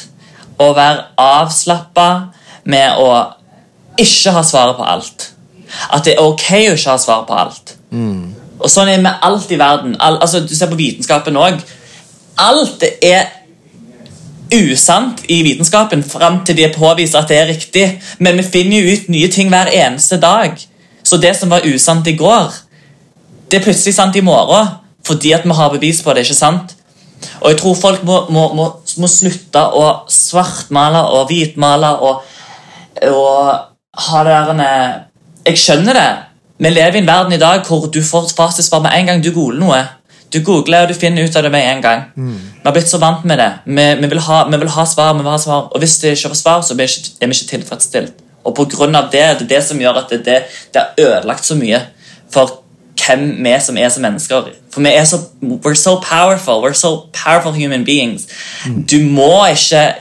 å være avslappa med å ikke ha svaret på alt. At det er ok å ikke ha svar på alt. Og sånn er med alt i verden. All, altså, du ser på vitenskapen òg. Alt er usant i vitenskapen fram til de påviser at det er riktig. Men vi finner jo ut nye ting hver eneste dag. Så det som var usant i går, det er plutselig sant i morgen. Fordi at vi har bevis på det. ikke sant? Og jeg tror folk må, må, må, må slutte å svartmale og hvitmale og, og ha det der Jeg skjønner det. Vi lever i en verden i dag hvor du får fasitsvar med en gang du googler noe. Du googler og du finner ut av det med en gang. Mm. Vi har blitt så vant med det. Vi, vi, vil, ha, vi vil, ha, svar, vi vil ha svar. Og hvis det ikke får svar, så er vi ikke, er vi ikke tilfredsstilt. Og på grunn av det, det er det som gjør at det, det, det er ødelagt så mye for hvem vi som er som mennesker. For vi er så We're so powerful. We're so powerful human beings. Mm. Du må ikke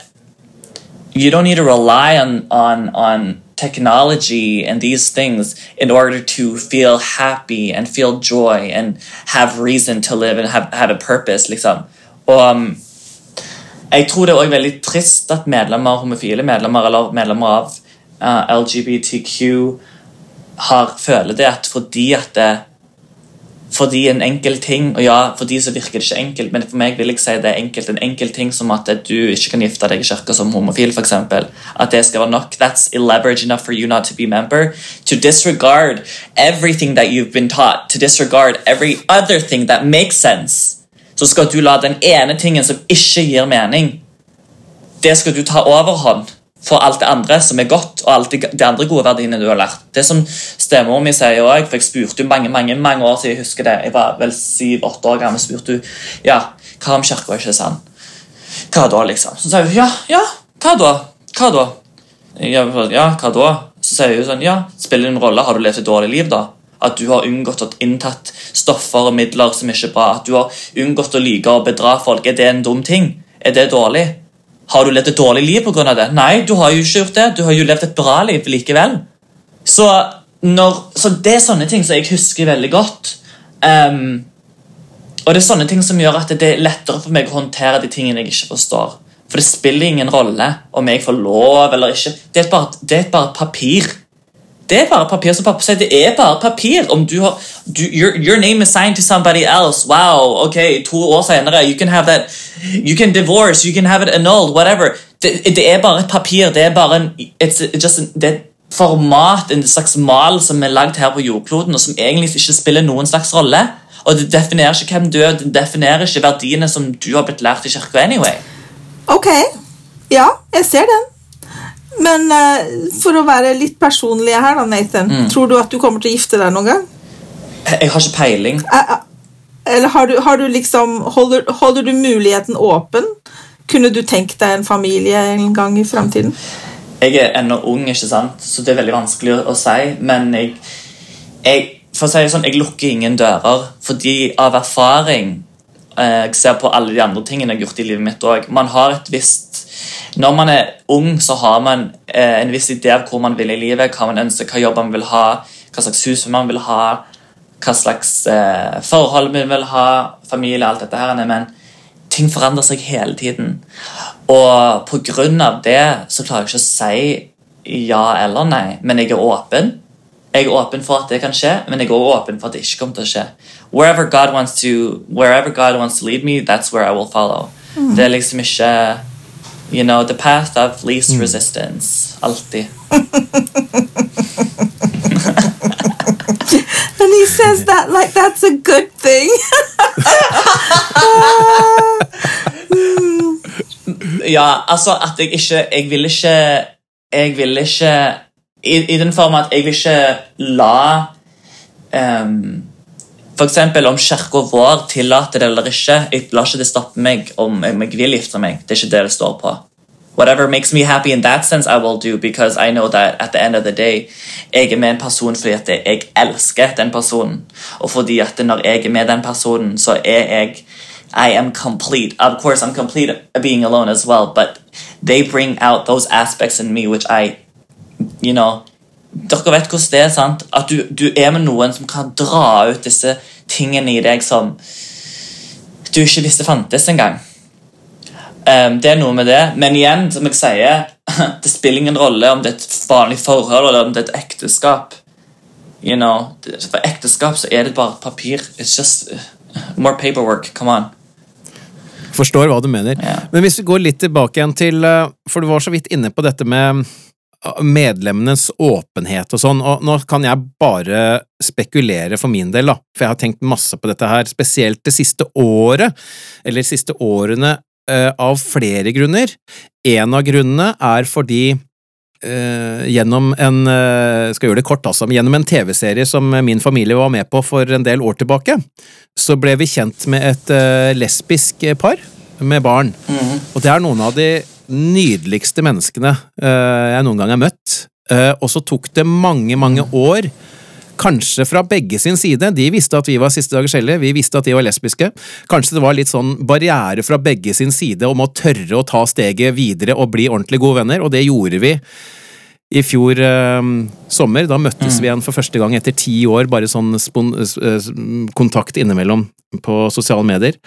You don't need to rely on, on, on technology and these things in order to feel happy and feel joy and have reason to live and have, have a purpose, liksom. Og um, jeg tror det er også veldig trist at medlemmer, homofile medlemmer eller medlemmer av uh, LGBTQ har, føler det at fordi at det, fordi en enkel ting Og ja, for de så virker det ikke enkelt, men for meg vil jeg si det er enkelt. En enkel ting som at du ikke kan gifte deg i kirka som homofil, f.eks. At det skal være nok. That's elaborate enough for you not to be member. To disregard everything that you've been taught. To disregard every other thing that makes sense. Så skal du la den ene tingen som ikke gir mening, det skal du ta overhånd for alt det andre som er godt, og alle de andre gode verdiene du har lært. Det som stemor mi sier også, for Jeg spurte jo mange mange, mange år siden, jeg husker det, jeg var vel syv-åtte år gammel, spurte hun ja, hva om kirka ikke er sann. Hva da, liksom? Så sier hun ja, ja, hva da? Hva da? Ja, hva da? Så sier hun sånn, ja, spiller det en rolle? Har du levd et dårlig liv, da? At du har unngått å inntatt stoffer og midler som ikke er bra? At du har unngått å like og bedra folk? Er det en dum ting? Er det dårlig? Har du levd et dårlig liv pga. det? Nei, du har jo ikke gjort det. Du har jo levd et bra liv likevel. Så, når, så det er sånne ting som jeg husker veldig godt. Um, og det er sånne ting som gjør at det er lettere for meg å håndtere de tingene jeg ikke forstår. For det spiller ingen rolle om jeg får lov eller ikke. Det er bare, det er bare et papir. Det er bare papir som pappa sier. Det er bare papir. Om du har, du, your, your, name is signed to somebody else. Wow, ok, To år senere you can have that, you can divorce, you can have it annulled, whatever. Det, det er bare et papir. Det er bare en, it's just an, det er et format, en slags mal som er lagd her på jordkloden, og som egentlig ikke spiller noen slags rolle. Og Det definerer ikke hvem du er, det definerer ikke verdiene som du har blitt lært i kirka anyway. Ok. Ja, jeg ser den. Men uh, for å være litt personlig her, da, Nathan. Mm. Tror du at du kommer til å gifte deg noen gang? Jeg har ikke peiling. Uh, eller har du, har du liksom holder, holder, du muligheten åpen? Kunne du tenkt deg en familie en gang i framtiden? Jeg er ennå ung, ikke sant? så det er veldig vanskelig å, å si. Men jeg, jeg, for å si det sånn, jeg lukker ingen dører. Fordi av erfaring Jeg ser på alle de andre tingene jeg har gjort i livet mitt òg. Man har et visst når man er ung, så har man eh, en viss idé av hvor man vil i livet, hva man ønsker, hva jobb man vil ha, hva slags hus man vil ha, hva slags eh, forhold man vil ha, familie, alt dette her. Men ting forandrer seg hele tiden. Og på grunn av det så klarer jeg ikke å si ja eller nei, men jeg er åpen. Jeg er åpen for at det kan skje, men jeg er også åpen for at det ikke kommer til å skje. Wherever God wants to, wherever God wants to lead me, that's where I will follow. Mm. Det er liksom ikke You know, the path of least mm. resistance. Alltid. and he says that like that's a good thing. ja, altså at jeg ikke Jeg vil ikke Jeg vil ikke I, i den form at jeg vil ikke la um, F.eks. om kirka vår tillater det eller ikke. Jeg lar ikke det stoppe meg om jeg vil gifte meg. Det er ikke det det står på. Whatever makes me happy in that sense, I will do, because I know that at the end of the day jeg er med en person fordi at jeg elsker den personen. Og fordi at når jeg er med den personen, så er jeg I am complete. Of course, I'm complete being alone as well, but they bring out those aspects in me which I, you know, dere vet hvordan det er. sant? At du, du, er med noen som kan dra ut disse tingene i deg som du ikke visste fantes engang. Um, det er noe med det. Men igjen, som jeg sier, det spiller ingen rolle om det er et vanlig forhold eller om det er et ekteskap. You know, For ekteskap så er det bare papir. It's just uh, more paperwork. Come on. Forstår hva du mener. Yeah. Men hvis vi går litt tilbake igjen til eh, For du var så vidt inne på dette med medlemmenes åpenhet og sånn, og nå kan jeg bare spekulere for min del, da, for jeg har tenkt masse på dette her, spesielt det siste året, eller de siste årene, eh, av flere grunner. En av grunnene er fordi uh, gjennom en uh, skal gjøre det kort altså, men gjennom en TV-serie som min familie var med på for en del år tilbake, så ble vi kjent med et lesbisk par med barn. Og det er noen av de nydeligste menneskene eh, jeg noen gang har møtt. Eh, og så tok det mange, mange år Kanskje fra begge sin side. De visste at vi var siste dagers hellige, vi visste at de var lesbiske. Kanskje det var litt sånn barriere fra begge sin side om å tørre å ta steget videre og bli ordentlig gode venner, og det gjorde vi i fjor eh, sommer. Da møttes vi igjen for første gang etter ti år, bare sånn eh, kontakt innimellom på sosiale medier.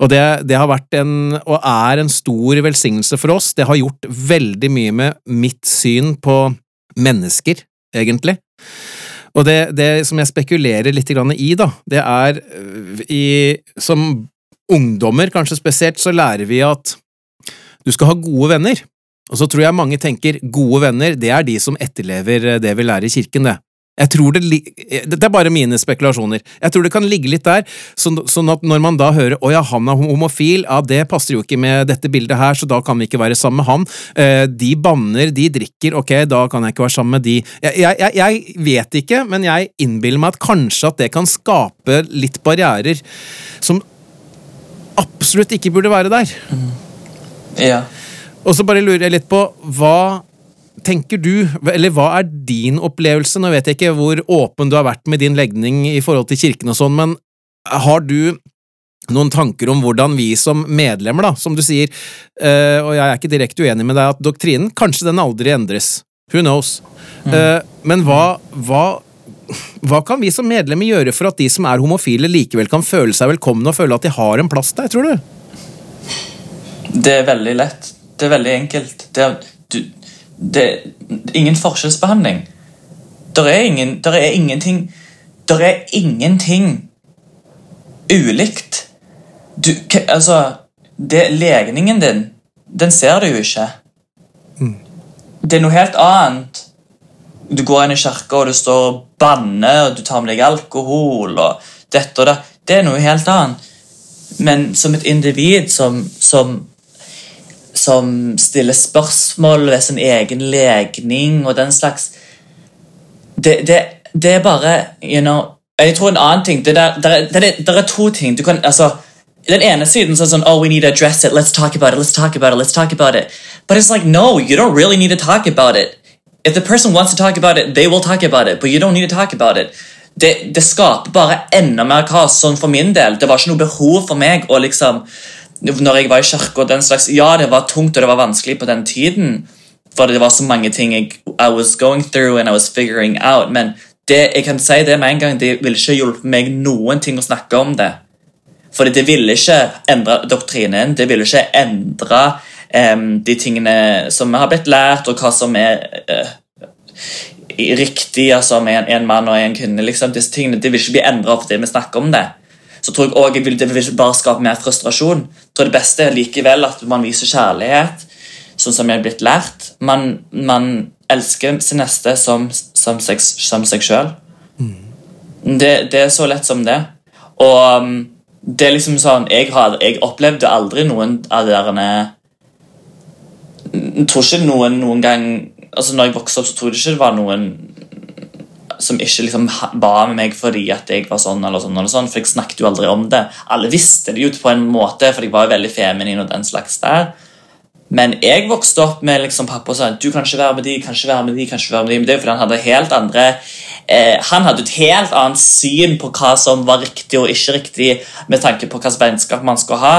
Og det, det har vært en, og er en stor velsignelse for oss. Det har gjort veldig mye med mitt syn på mennesker, egentlig. Og det, det som jeg spekulerer litt i, da, det er øh, i, Som ungdommer, kanskje spesielt, så lærer vi at du skal ha gode venner. Og så tror jeg mange tenker gode venner, det er de som etterlever det vi lærer i kirken, det. Jeg tror det, Dette er bare mine spekulasjoner. Jeg tror det kan ligge litt der, sånn, at når man da hører 'Å ja, han er homofil', ja, det passer jo ikke med dette bildet her, så da kan vi ikke være sammen med han. Eh, de banner, de drikker, ok, da kan jeg ikke være sammen med de. Jeg, jeg, jeg, vet ikke, men jeg innbiller meg at kanskje at det kan skape litt barrierer som absolutt ikke burde være der. Ja. Og så bare lurer jeg litt på hva tenker du, eller hva er din opplevelse? Nå vet jeg ikke hvor åpen du har vært med din legning i forhold til kirken og sånn, men har du noen tanker om hvordan vi som medlemmer, da, som du sier, eh, og jeg er ikke direkte uenig med deg at doktrinen, kanskje den aldri endres. Who knows? Eh, men hva, hva, hva kan vi som medlemmer gjøre for at de som er homofile, likevel kan føle seg velkomne og føle at de har en plass der, tror du? Det er veldig lett. Det er veldig enkelt. Det er, du, det er ingen forskjellsbehandling. Der er, ingen, der er ingenting Der er ingenting ulikt. Du, altså det, Legningen din, den ser du jo ikke. Det er noe helt annet. Du går inn i kirka, og du står og banner, og du tar med deg alkohol og dette og det. Det er noe helt annet. Men som et individ som, som som stiller spørsmål ved sin egen legning og den slags Det, det, det er bare you know, Jeg tror en annen ting Det, der, der, er- det, er- der er to ting. Du kan, altså, den ene siden så er sånn Oh, we need to address it. Let's talk about it. Let's talk about it. Let's talk about it. But it's like, no, you don't really need to talk about it. If the person wants to talk about it, they will talk about it. But you don't need to talk about it. Det, det skaper bare enda mer kaos. Sånn for min del. Det var ikke noe behov for meg å liksom når jeg var i kirka og den slags Ja, det var tungt og det var vanskelig på den tiden. For det var så mange ting jeg I was going through and I was figuring out. Men det, jeg kan si det med en gang, det ville ikke hjulpet meg noen ting å snakke om det. For det ville ikke endre doktrinen. Det ville ikke endre um, de tingene som vi har blitt lært, og hva som er uh, riktig altså med en, en mann og en kvinne. liksom disse tingene, Det vil ikke bli endra fordi vi snakker om det. Så tror jeg også vil, det vil bare skape mer frustrasjon. Jeg tror det beste er likevel at man viser kjærlighet, sånn som jeg er blitt lært. Man, man elsker sin neste som, som, seg, som seg sjøl. Det, det er så lett som det. Og um, det er liksom sånn Jeg, har, jeg opplevde aldri noen av de derene Jeg tror ikke noen noen gang Altså når jeg vokste opp, så trodde jeg ikke det var noen som ikke liksom ba med meg fordi at jeg var sånn eller sånn, eller sånn, for jeg snakket jo aldri om det. Alle visste det jo på en måte, for jeg var jo veldig feminin og den slags der. Men jeg vokste opp med liksom pappa sa du kan ikke være med de, kan ikke være med de, kan ikke være med de. Men det er jo fordi han hadde helt andre eh, Han hadde et helt annet syn på hva som var riktig og ikke riktig med tanke på hvilket vennskap man skal ha.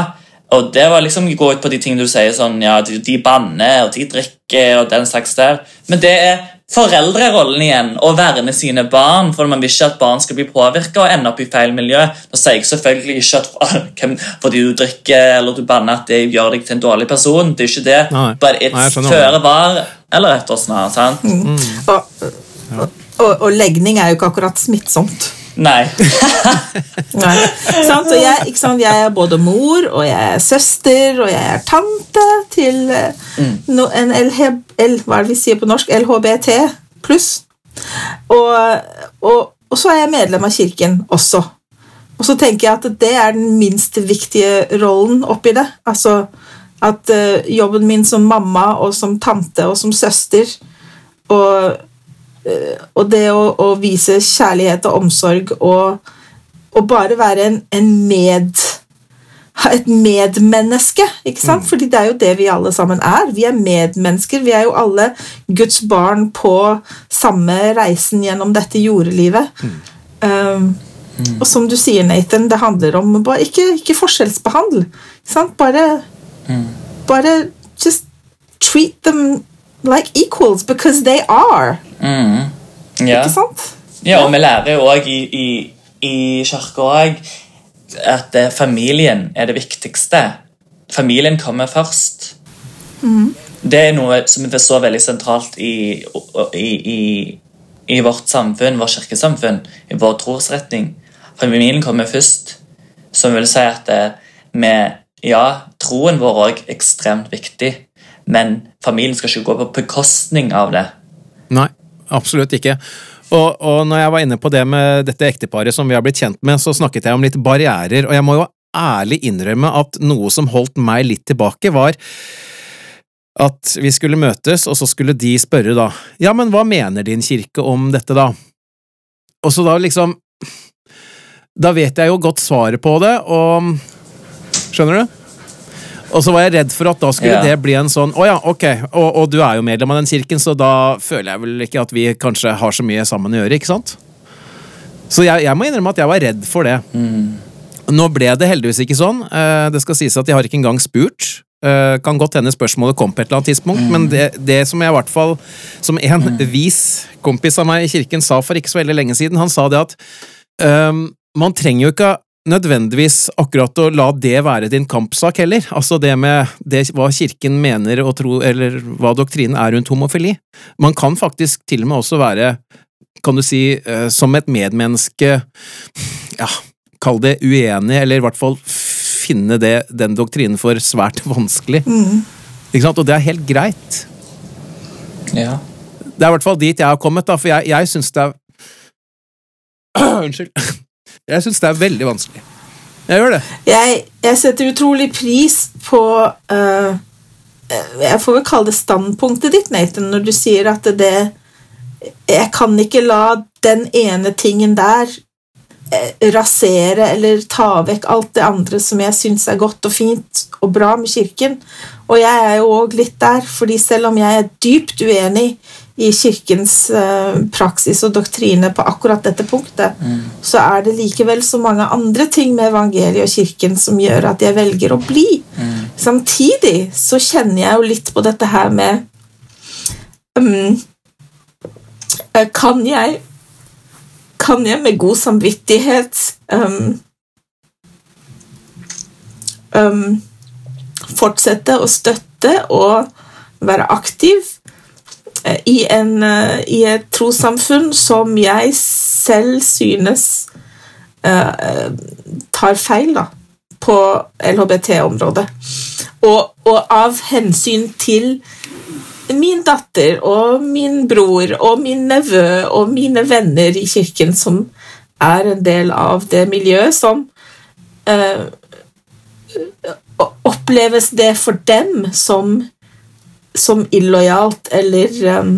Og det var liksom gå ut på de tingene du sier sånn, ja, de, de banner og de drikker og den slags der. Men det er foreldrerollen igjen å verne sine barn, for man vil ikke at barn skal bli påvirka og ende opp i feil miljø. Nå sier jeg selvfølgelig ikke at hvem- fordi du drikker eller du banner at det gjør deg til en dårlig person. Det er ikke det. Nei. But Nei, jeg it's føre var eller etter snart. sant? Og, og, Og, og legning er jo ikke akkurat smittsomt. Nei. Nei. Sant? Og jeg, sant? jeg er både mor, og jeg er søster, og jeg er tante til mm. no, en LH, L, hva er det vi sier på norsk? LHBT pluss. Og, og, og så er jeg medlem av kirken også. Og så tenker jeg at det er den minst viktige rollen oppi det. Altså at uh, jobben min som mamma og som tante og som søster og, eh, og det å, å vise kjærlighet og omsorg og, og bare være en, en med et medmenneske, ikke sant? Fordi det er jo det vi alle sammen er. Vi er medmennesker. Vi er jo alle Guds barn på samme reisen gjennom dette jordelivet. Um, Og som du sier, Nathan, det handler om bare ikke, ikke forskjellsbehandle. ikke Sant? Bare, bare just treat them like equals because they are. Mm. Ja. Ikke sant? ja, og vi lærer jo òg i, i, i kirka òg at eh, familien er det viktigste. Familien kommer først. Det er noe som er så veldig sentralt i, i, i, i vårt samfunn, vårt kirkesamfunn, i vår trosretning. Familien kommer først, som vil si at eh, vi, ja, troen vår er også ekstremt viktig, men familien skal ikke gå på bekostning av det. Nei, absolutt ikke. Og, og når jeg var inne på det med dette ekteparet som vi har blitt kjent med, så snakket jeg om litt barrierer, og jeg må jo ærlig innrømme at noe som holdt meg litt tilbake, var at vi skulle møtes, og så skulle de spørre da, ja, men hva mener din kirke om dette da? Og så da liksom, da vet jeg jo godt svaret på det, og skjønner du? Og så var jeg redd for at da skulle det bli en sånn Å ja, ok, og, og du er jo medlem av den kirken, så da føler jeg vel ikke at vi kanskje har så mye sammen å gjøre, ikke sant? Så jeg, jeg må innrømme at jeg var redd for det. Nå ble det heldigvis ikke sånn. Eh, Det skal sies at jeg har ikke engang spurt. Eh, Kan godt hende spørsmålet kom på et eller annet tidspunkt, men det, det som jeg i hvert fall Som en vis kompis av meg i kirken sa for ikke så veldig lenge siden, han sa det at um, man trenger jo ikke nødvendigvis akkurat å la det være din kampsak heller. Altså det med det, hva kirken mener og tro, eller hva doktrinen er rundt homofili. Man kan faktisk til og med også være, kan du si, eh, som et medmenneske Ja, kall det uenig, eller i hvert fall finne det, den doktrinen for svært vanskelig. Ikke sant? Og det er helt greit. Ja. Det er i hvert fall dit jeg har kommet, da, for jeg, jeg syns det er Unnskyld. Jeg syns det er veldig vanskelig. Jeg gjør det. Jeg, jeg setter utrolig pris på uh, Jeg får vel kalle det standpunktet ditt, Nathan, når du sier at det Jeg kan ikke la den ene tingen der eh, rasere eller ta vekk alt det andre som jeg syns er godt og fint og bra med kirken. Og jeg er jo òg litt der, fordi selv om jeg er dypt uenig kirkens eh, praksis og doktrine på akkurat dette punktet, så er det likevel så mange andre ting med evangeliet og kirken som gjør at jeg velger å bli. Samtidig så kjenner jeg jo litt på dette her med um, Kan jeg Kan jeg med god samvittighet um, um, fortsette å støtte og være aktiv i, en, eh, i et trossamfunn som jeg selv synes uh, tar feil da, på LHBT-området. Og, og av hensyn til min datter og min bror og min nevø og mine venner i kirken som er en del av det miljøet som uh, oppleves det for dem som som illojalt eller um,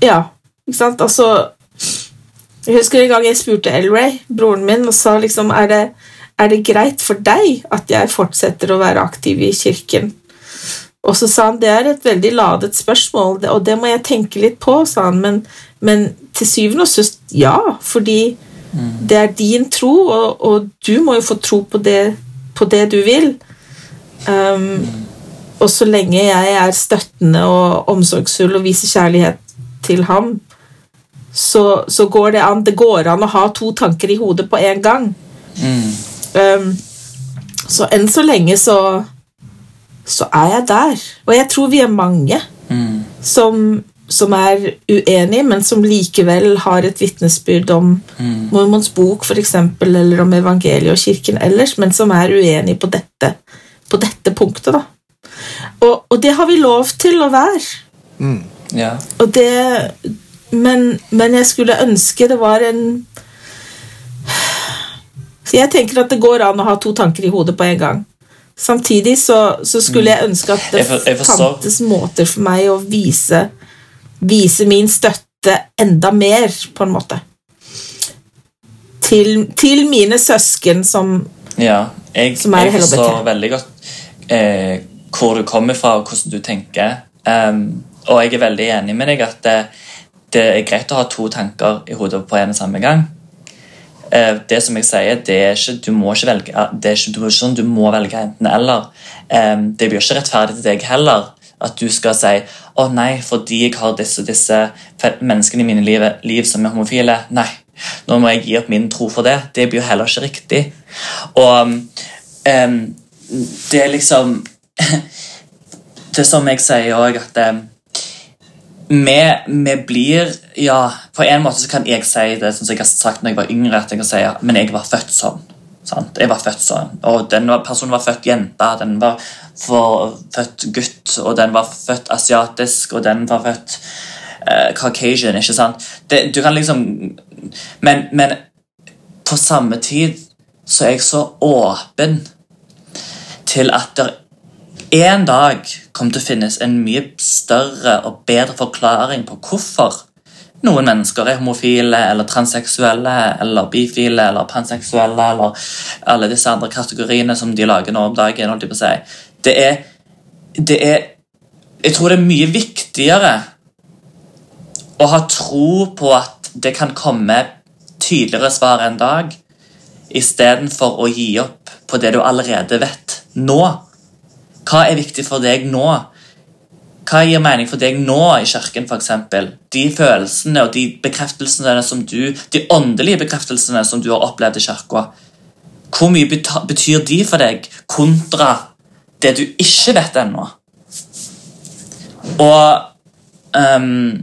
Ja, ikke sant? Altså Jeg husker en gang jeg spurte Elray, broren min, og sa liksom er det, er det greit for deg at jeg fortsetter å være aktiv i kirken? Og så sa han det er et veldig ladet spørsmål, og det må jeg tenke litt på, sa han, men, men til syvende og sist ja, fordi det er din tro, og, og du må jo få tro på det, på det du vil. Um, og så lenge jeg er støttende og omsorgsfull og viser kjærlighet til ham, så, så går det an. Det går an å ha to tanker i hodet på en gang. Um, så enn så lenge så så er jeg der. Og jeg tror vi er mange som, som er uenige, men som likevel har et vitnesbyrd om Mm. Mormons bok, for eksempel, eller om evangeliet og kirken ellers, men som er uenige på dette, på dette punktet. Da. Og, og det har vi lov til å være. Ja. Og det, men, men jeg skulle ønske det var en Så jeg tenker at det går an å ha to tanker i hodet på en gang. Samtidig så, så skulle jeg ønske at det Jeg for- jeg fantes måter for meg å vise, vise min støtte enda mer, på en måte. Til, til mine søsken som Ja, jeg, Som er jeg forstår veldig godt eh, hvor du kommer fra og hvordan du tenker. Um, og jeg er veldig enig med deg at det, det er greit å ha to tanker i hodet på en og samme gang. Uh, det som jeg sier, det er ikke, du må ikke velge det er ikke, sånn, du må velge enten eller. Um, det blir ikke rettferdig til deg heller at du skal si å nei, fordi jeg har disse, disse menneskene i mine liv, liv som er homofile. Nei, nå må jeg gi opp min tro for det. Det blir jo heller ikke riktig. Og um, det er liksom Det som jeg sier òg, at um, vi, vi blir Ja, på en måte så kan jeg si det som jeg har sagt når jeg var yngre, at jeg kan si ja, men jeg var født sånn. Sant? Jeg var født sånn. Og den personen var født jente, den var født gutt, og den var født asiatisk, og den var født eh, Caucasian, ikke sant? Det, du kan liksom men, men på samme tid så er jeg så åpen til at det en dag kommer til å finnes en mye større og bedre forklaring på hvorfor noen mennesker er homofile eller transseksuelle eller bifile eller panseksuelle eller alle disse andre kategoriene som de lager nå om dagen. holdt jeg på å si. Det er, det er Jeg tror det er mye viktigere å ha tro på at det kan komme tydeligere svar en dag, istedenfor å gi opp på det du allerede vet nå. Hva er viktig for deg nå? Hva gir mening for deg nå i kirken, f.eks.? De følelsene og de bekreftelsene som du, de åndelige bekreftelsene som du har opplevd i kirka. Hvor mye betyr de for deg, kontra det du ikke vet ennå? Og um,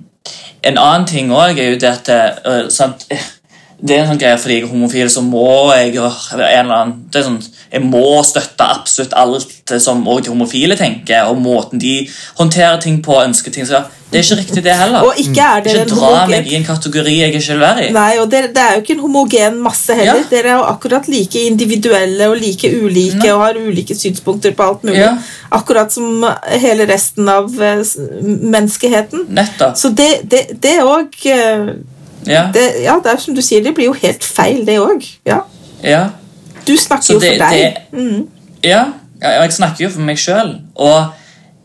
en annen ting òg er jo det at uh, Det er en sånn greie fordi jeg er homofil, så må jeg en eller annen, det er sånn, Jeg må støtte absolutt alt som også de homofile tenker, og måten de håndterer ting på. ønsker ting. Så det er ikke riktig, det heller. Og ikke er dere Ikke en dra meg i en kategori jeg ikke vil være i. Nei, og det, det er jo ikke en homogen masse heller. Ja. Dere er jo akkurat like individuelle og like ulike Nei. og har ulike synspunkter på alt mulig. Ja. Akkurat som hele resten av eh, menneskeheten. Nettopp. Så det det, det òg Ja. det, Ja, det er som du sier, det blir jo helt feil, det òg. Ja. ja. Du snakker det, jo for deg. det- Mm. Ja, jeg snakker jo for meg sjøl. Og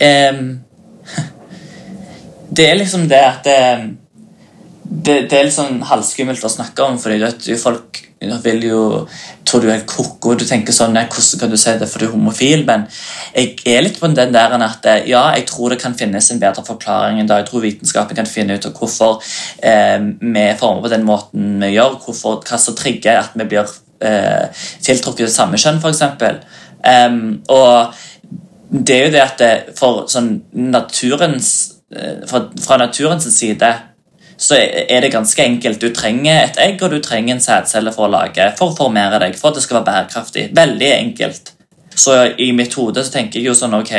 ehm, Det er liksom det at det, det er litt sånn halvskummelt å snakke om, fordi vet, folk vil jo tror du er koko. Du tenker sånn nei, Hvordan kan du si det for du er homofil? Men jeg er litt på den der at eh, ja, jeg tror det kan finnes en bedre forklaring enn da. Jeg tror vitenskapen kan finne ut av hvorfor eh, vi former på den måten vi gjør. Hvorfor, hva som trigger at vi blir eh, tiltrukket av samme kjønn, f.eks. Um, og det er jo det at det, for sånn naturens eh, fra, fra naturens side så er det ganske enkelt. Du trenger et egg og du trenger en sædcelle for å lage, for å formere deg, for at det skal være bærekraftig. Veldig enkelt. Så i mitt hode så tenker jeg jo sånn Ok,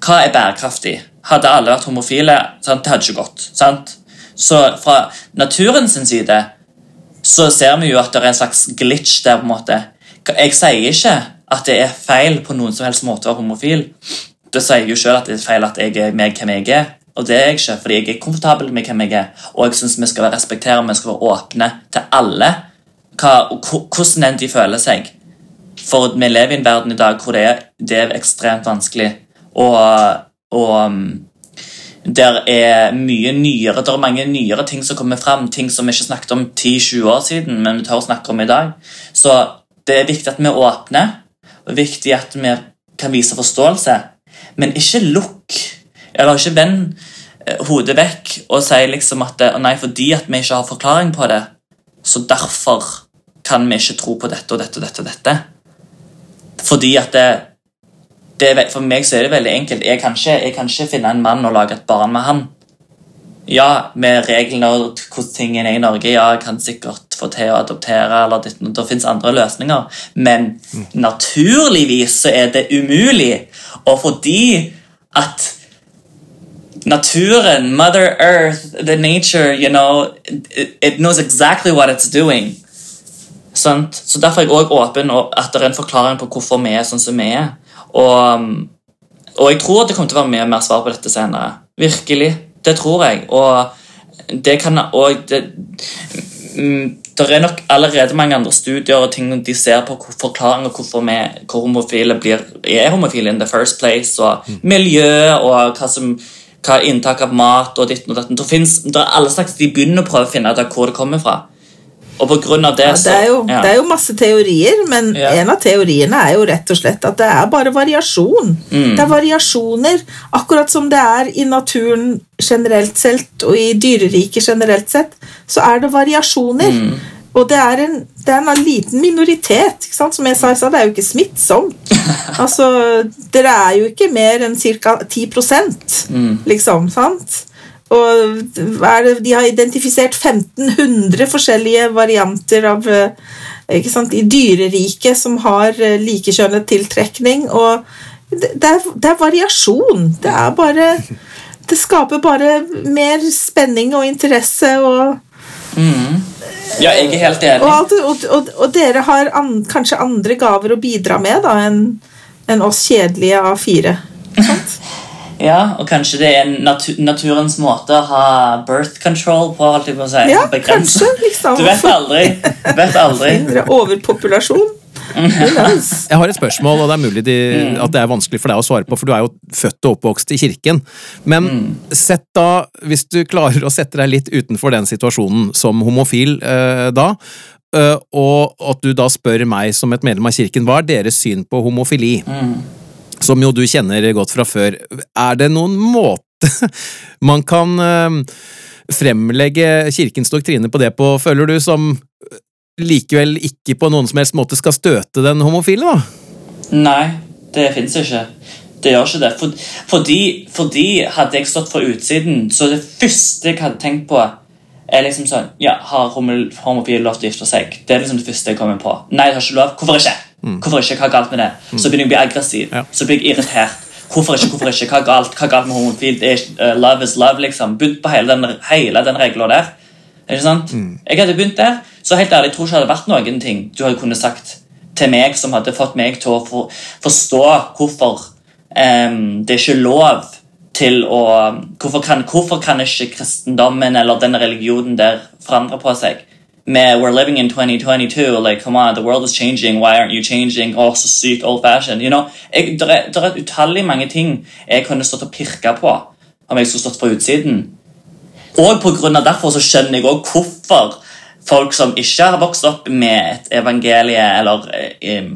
hva er bærekraftig? Hadde alle vært homofile, sant? det hadde ikke gått. sant? Så fra naturens side så ser vi jo at det er en slags glitch der. på en måte. Jeg sier ikke at det er feil på noen som helst måte å være homofil. Det sier jo selv at det er feil at jeg er meg hvem jeg er. Og det er jeg ikke, fordi jeg er komfortabel med hvem jeg er. Og jeg synes vi skal være respektere, vi skal være åpne til alle. Hva, hvordan enn de føler seg. For vi lever i en verden i dag hvor det er, det er ekstremt vanskelig. Og, og um, der er mye nyere, der er mange nyere ting som kommer fram. Ting som vi ikke snakket om 10-20 år siden, men vi tør snakke om i dag. Så det er viktig at vi åpner, og viktig at vi kan vise forståelse. Men ikke lukk, eller ikke vend eh, hodet vekk og si liksom at eh, nei, fordi at vi ikke har forklaring på det, så derfor kan vi ikke tro på dette og dette og dette. og dette. Fordi at det, det For meg så er det veldig enkelt. Jeg kan, ikke, jeg kan ikke finne en mann og lage et barn med han. ja, med reglene og hvordan tingene er i Norge, ja, jeg kan sikkert få til å adoptere, eller det, det fins andre løsninger, men naturligvis så er det umulig. Og fordi at naturen, Mother Earth, the nature, you know, it, it knows exactly what it's doing. Sant? Så Derfor er jeg også åpen og at det er en forklaring på hvorfor vi er sånn som vi er. Og, um, og jeg tror at det kommer til å være mye mer svar på dette senere. Virkelig. Det tror jeg. Og det kan og det, mm, det er nok allerede mange andre studier og ting de ser på forklaringer hvorfor vi hvor homofile blir, er homofile in the first place, og miljø og hva som hva er inntak av mat og ditten og datten. Det, finnes, det er alle slags, De begynner å prøve å finne ut av hvor det kommer fra. Og på grunn av det, Ja, det, er jo, ja. det er jo masse teorier, men Ja. en av teoriene er jo rett og slett at det er bare variasjon. Mm. Det er variasjoner, akkurat som det er i naturen generelt sett, og i dyreriket generelt sett, så er det variasjoner. Mm. Og det er, en, det er en liten minoritet. Som jeg sa, det er jo ikke smittsomt. altså, dere er jo ikke mer enn ca. 10 Mm. liksom. sant? Og det, de har identifisert 1500 forskjellige varianter av eh, ikke sant, i dyreriket som har eh, likekjønnet tiltrekning. Og det, det, er, det er variasjon. Det er bare Det skaper bare mer spenning og interesse og ja, jeg er helt enig. Og, og, og, og dere har an, kanskje andre gaver å bidra med da enn en oss kjedelige A4. Sant? Ja, og kanskje det er natu naturens måte å ha birth control på. holdt jeg på å si. Ja, kanskje. liksom. Du vet aldri. Vet aldri. Overpopulasjon. Jeg har et spørsmål, og det er mulig de, at det er vanskelig for deg å svare på, for du er jo født og oppvokst i kirken. Men sett da, hvis du klarer å sette deg litt utenfor den situasjonen som homofil eh, da, eh, og at du da spør meg som et medlem av kirken, hva er deres syn på homofili? Som jo du kjenner godt fra før. Er det noen måte man kan eh, fremlegge kirkens doktrine på det på, føler du, som likevel ikke på noen som helst måte skal støte den homofile, da? Nei, det fins ikke. Det gjør ikke det. For, fordi, fordi hadde jeg stått for utsiden, så det første jeg hadde tenkt på, er liksom sånn Ja, har homo- homofile lov til å gifte seg? Det er liksom det første jeg kommer på. Nei, det har ikke lov. Hvorfor ikke? Hvorfor ikke? Hva er galt med det? Så begynner jeg å bli aggressiv. Ja. Så blir jeg irritert. Hvorfor ikke? Hvorfor ikke? Hva er galt, Hva er galt med homofil? Det ikke- uh, love is love, liksom. Begynt på hele den, hele den regla der. Ikke sant? Jeg hadde begynt der, så helt ærlig, jeg tror ikke det hadde vært noen ting du hadde kunnet sagt til meg som hadde fått meg til å for, forstå hvorfor um, det er ikke lov til å hvorfor kan, hvorfor kan ikke kristendommen eller den religionen der forandre på seg? Med We're living in 2022, like, come on, the world is changing, why aren't you changing? Å, så sykt old fashioned. You know? Det, er, det er utallig mange ting jeg kunne stått og pirka på om jeg skulle stått på utsiden. Og på grunn av derfor så skjønner jeg også hvorfor folk som ikke har vokst opp med et evangelie eller eh,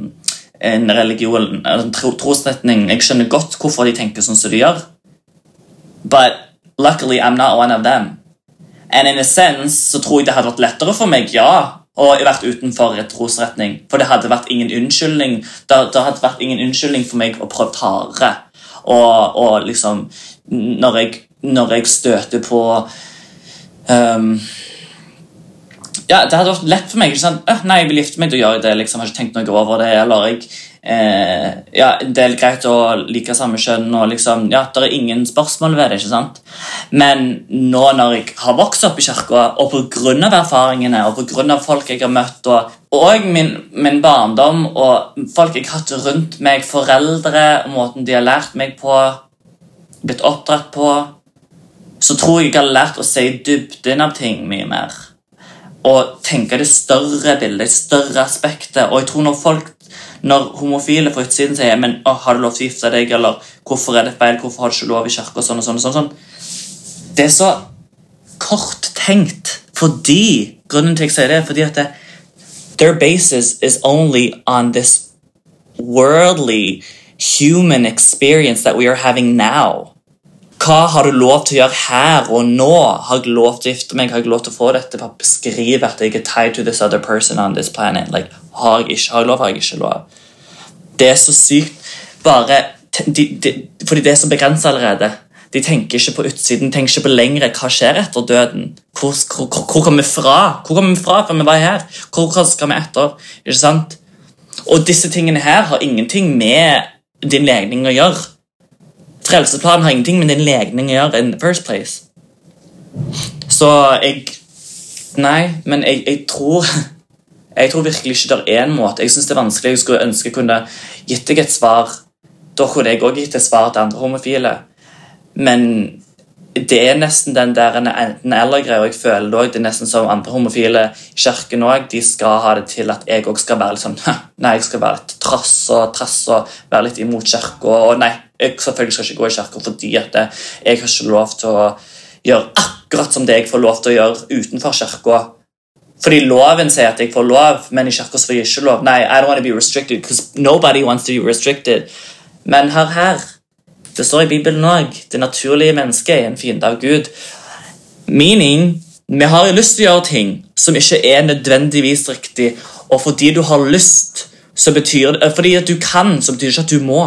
en religion, en tro, trosretning Jeg skjønner godt hvorfor de tenker sånn som de gjør. But luckily I'm not one of them. And in a sense så tror jeg det hadde vært lettere for meg, ja, å vært utenfor et trosretning. For det hadde vært ingen unnskyldning Det, det hadde vært ingen unnskyldning for meg å prøve hardere. Og, og liksom Når jeg, når jeg støter på um, ja, Det hadde vært lett for meg. ikke sant? «Øh, nei, jeg vil gifte meg, da gjør jeg det. liksom, jeg har ikke tenkt noe over det, eller jeg, eh, ja, Det er greit å like samme kjønn, og liksom, ja, det er ingen spørsmål ved det. ikke sant? Men nå når jeg har vokst opp i kirka, og pga. erfaringene og på grunn av folk jeg har møtt, og, og min, min barndom og folk jeg har hatt rundt meg, foreldre, og måten de har lært meg på, blitt oppdratt på, så tror jeg jeg har lært å se dybden av ting mye mer og tenke det større bildet, det større aspektet. Og jeg tror når folk, når homofile fra utsiden sier men, å, har du lov til å gifte deg, eller hvorfor er det feil, hvorfor har du ikke lov i kirka, sånn og sånn, og sånn, sånn. Det er så kort tenkt fordi Grunnen til at jeg sier det, er fordi at det, their basis is only on this worldly human experience that we are having now. Hva har du lov til å gjøre her og nå? Har jeg lov til å gifte meg? Har jeg lov til å få dette? Beskrive at jeg er tied to this other person on this planet. Like, har jeg ikke har jeg lov, har jeg ikke lov? Det er så sykt bare de, de, Fordi det er så begrenset allerede. De tenker ikke på utsiden, de tenker ikke på lengre. Hva skjer etter døden? Hvor, hvor, hvor kommer vi fra? Hvor kommer vi fra før vi var her? Hvor skal vi etter? Ikke sant? Og disse tingene her har ingenting med din legning å gjøre. Frelseplanen har ingenting med din legning å gjøre in the first place. Så jeg Nei, men jeg, jeg tror Jeg tror virkelig ikke det er en måte. Jeg synes det er vanskelig. Jeg skulle ønske jeg kunne gitt deg et svar. Da kunne jeg òg gitt et svar til andre homofile. Men det er nesten den der enten-eller-greia. Jeg føler det, det er nesten som andre homofile i kirken òg. De skal ha det til at jeg òg skal være litt sånn Nei, jeg skal være litt trass og trass og være litt imot kirka. Og nei, jeg selvfølgelig skal ikke gå i kirka fordi at jeg har ikke lov til å gjøre akkurat som det jeg får lov til å gjøre utenfor kirka. Fordi loven sier at jeg får lov, men i kirka får jeg ikke lov. Nei, I don't want to be restricted, because nobody wants to be restricted. Men hør her. Det står i Bibelen òg. Det naturlige mennesket er en fiende av Gud. Meaning, vi har lyst til å gjøre ting som ikke er nødvendigvis riktig, og fordi du har lyst, så betyr det, fordi at du kan, så betyr det ikke at du må.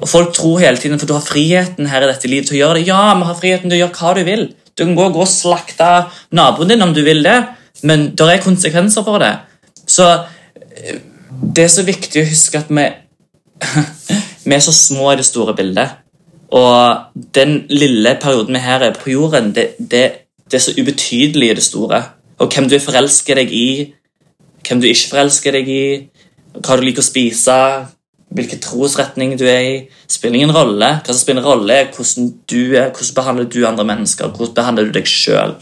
Og Folk tror hele tiden for du har friheten her i dette livet til å gjøre det. Ja, vi har friheten til å gjøre hva du vil. Du kan gå, og slakte naboen din om du vil det, men det er konsekvenser for det. Så eh, det er så viktig å huske at vi, vi er så små i det store bildet. Og den lille perioden vi her er på jorden, det, det, det er så ubetydelig i det store. Og hvem du forelsker deg i, hvem du ikke forelsker deg i, hva du liker å spise, hvilken trosretning du er i, spiller ingen rolle. Hva som spiller rolle, er hvordan du er, hvordan behandler du andre mennesker, hvordan behandler du deg sjøl.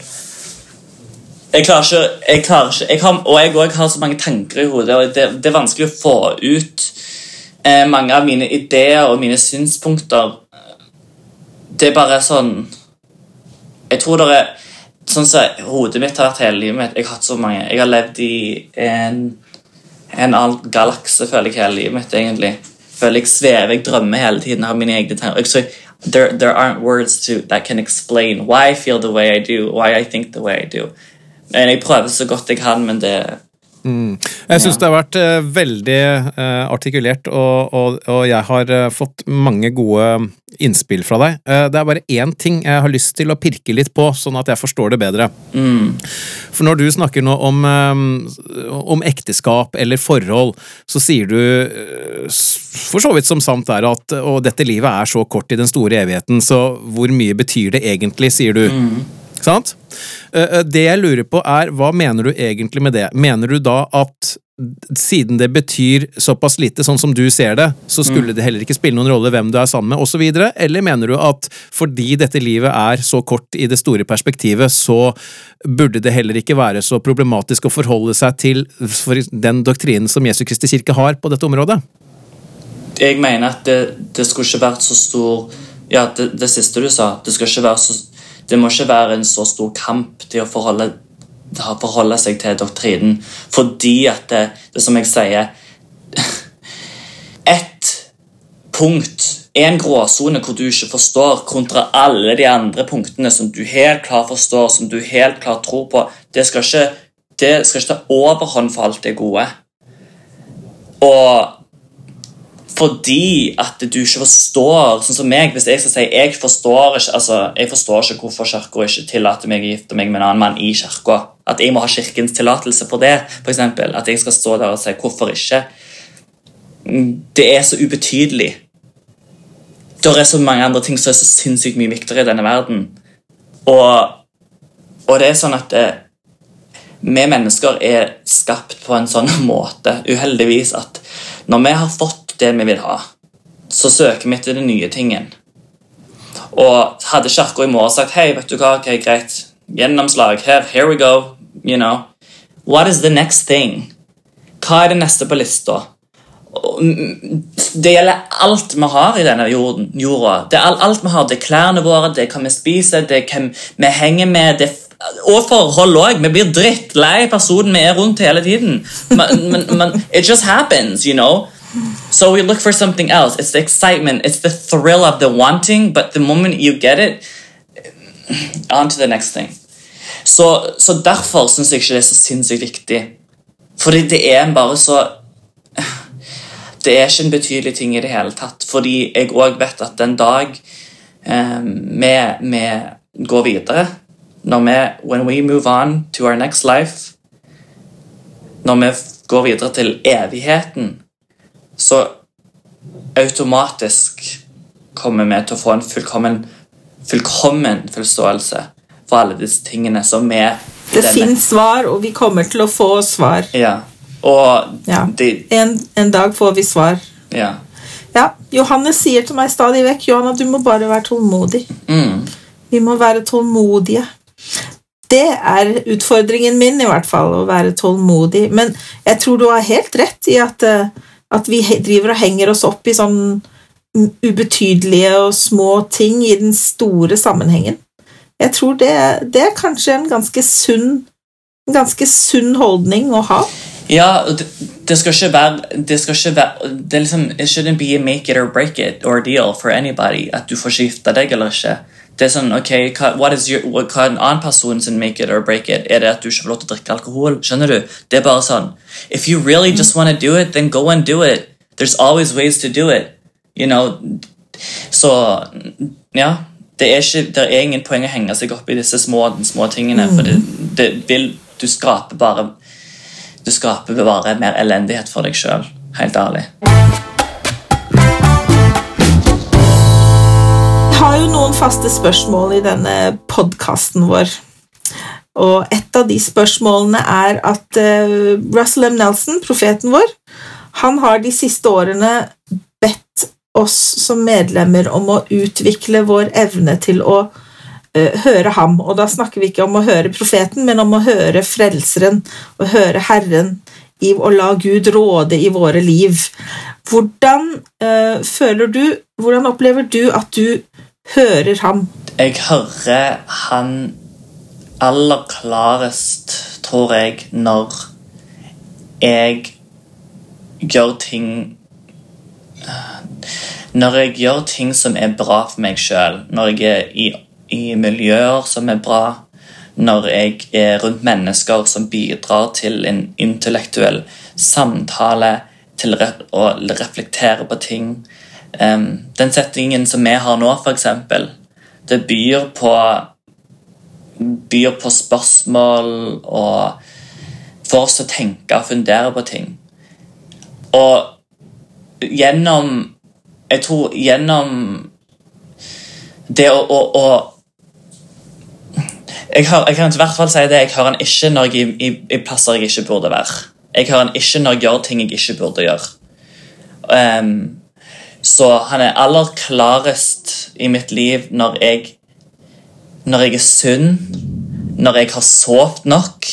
Jeg klarer ikke, jeg klarer ikke jeg har, Og jeg òg har så mange tanker i hodet, og det, det er vanskelig å få ut eh, mange av mine ideer og mine synspunkter. Det er bare sånn Jeg tror det er Sånn som hodet mitt har vært hele livet mitt. Jeg har hatt så mange Jeg har levd i en en annen galakse, føler jeg hele livet mitt. egentlig. Føler jeg svever, jeg drømmer hele tiden. har mine egne tanker. There, there aren't words to, that can explain why I feel the way I do, why I think the way I do. Jeg prøver så godt jeg kan, men det Mm. Jeg syns det har vært uh, veldig uh, artikulert, og, og, og, jeg har uh, fått mange gode innspill fra deg. det er bare én ting jeg har lyst til å pirke litt på, sånn at jeg forstår det bedre. Mm. For når du snakker nå om, om, ekteskap eller forhold, så sier du for så vidt som sant er at og dette livet er så kort i den store evigheten, så hvor mye betyr det egentlig, sier du. Mm. Sant? Eh, eh, det jeg lurer på er, hva mener du egentlig med det? Mener du da at siden det betyr såpass lite, sånn som du ser det, så skulle mm. det heller ikke spille noen rolle hvem du er sammen med, osv.? Eller mener du at fordi dette livet er så kort i det store perspektivet, så burde det heller ikke være så problematisk å forholde seg til den doktrinen som Jesu Kristi kirke har på dette området? Jeg mener at det, det skulle ikke vært så stor Ja, det, det siste du sa. Det skal ikke være så det må ikke være en så stor kamp til å forholde, forholde seg til doktrinen, fordi at det, det som jeg sier Ett punkt, en gråsone hvor du ikke forstår, kontra alle de andre punktene som du helt klart forstår, som du helt klart tror på, det skal ikke, det skal ikke ta overhånd for alt det gode. Og fordi at du ikke forstår Sånn som meg, hvis jeg skal si jeg forstår ikke altså, jeg forstår ikke hvorfor Kirka ikke tillater meg å gifte meg med en annen mann i kirka. At jeg må ha Kirkens tillatelse på det. For eksempel. at jeg skal stå der og si hvorfor ikke. Det er så ubetydelig. Det er så mange andre ting som er så sinnssykt mye viktigere i denne verden. Og, og det er sånn at det, eh, vi mennesker er skapt på en sånn måte, uheldigvis, at når vi har fått det vi vil ha. Så søker vi etter den nye tingen. Og hadde Kirka i morgen sagt hei, vet du hva, ok, greit, gjennomslag, her, here we go, you know What is the next thing? Hva er det neste på lista? Det gjelder alt vi har i denne jorden, jorda. Det er alt vi har. Det er klærne våre, det er hva vi spiser, det er hvem vi henger med. det og forhold òg. Vi blir drittlei personen vi er rundt hele tiden. Men, men, men it just happens, you know. So we look for something else. It's the excitement, it's the thrill of the wanting, but the moment you get it, on to the next thing. Så, så derfor syns jeg ikke det er så sinnssykt viktig. Fordi det er bare så Det er ikke en betydelig ting i det hele tatt. Fordi jeg òg vet at den dag eh, vi, vi går videre. Når vi, when we move on to our next life, når vi går videre til evigheten, så automatisk kommer vi til å få en fullkommen, fullkommen forståelse for alle disse tingene som er Det fins svar, og vi kommer til å få svar. Ja. Og Ja. de, En, en dag får vi svar. ja. Ja, Johannes sier til meg stadig vekk Johanna, du må bare være tålmodig. Mm. Vi må være tålmodige. Det er utfordringen min, i hvert fall, å være tålmodig. Men jeg tror du har helt rett i at, eh, at vi driver og henger oss opp i sånn ubetydelige og små ting i den store sammenhengen. Jeg tror det, det er kanskje en ganske sunn, en ganske sunn holdning å ha. Ja, det, det skal ikke være Det skal ikke være det liksom, It shouldn't be a make it or break it ordeal for anybody at du får skifte deg eller ikke. Det er sånn, ok, hva, your, hva en annen person sin make it or break it? Er det at du ikke får lov til å drikke alkohol? Skjønner du? Det er bare sånn If you really just want to do it, then go and do it. There's always ways to do it. You know? Så ja. Det er, ikke, det er ingen poeng å henge seg opp i disse små, små tingene, for det, det vil Du skaper bare du skaper bare mer elendighet for deg sjøl. Helt ærlig. Har jo noen faste spørsmål i denne podkasten vår. Og et av de spørsmålene er at eh, Russell M. Nelson, profeten vår, han har de siste årene bedt oss som medlemmer om å utvikle vår evne til å eh, høre ham. Og da snakker vi ikke om å høre profeten, men om å høre Frelseren og høre Herren i å la Gud råde i våre liv. Hvordan øh, føler du, hvordan opplever du at du hører han? Jeg hører han aller klarest, tror jeg, når jeg gjør ting Når jeg gjør ting som er bra for meg sjøl, når jeg er i, i miljøer som er bra, når jeg er rundt mennesker som bidrar til en intellektuell samtale, til å reflektere på ting. Den settingen som vi har nå, eksempel, det byr på byr på spørsmål og får oss til å tenke og fundere på ting. Og gjennom Jeg tror gjennom det å, å, å jeg, hører, jeg kan i hvert fall si det, jeg hører den ikke når jeg i, i, plasser jeg ikke burde være. Jeg hører den ikke når jeg gjør ting jeg ikke burde gjøre. Ehm, så han er aller klarest i mitt liv når jeg Når jeg er sunn, når jeg har sovet nok,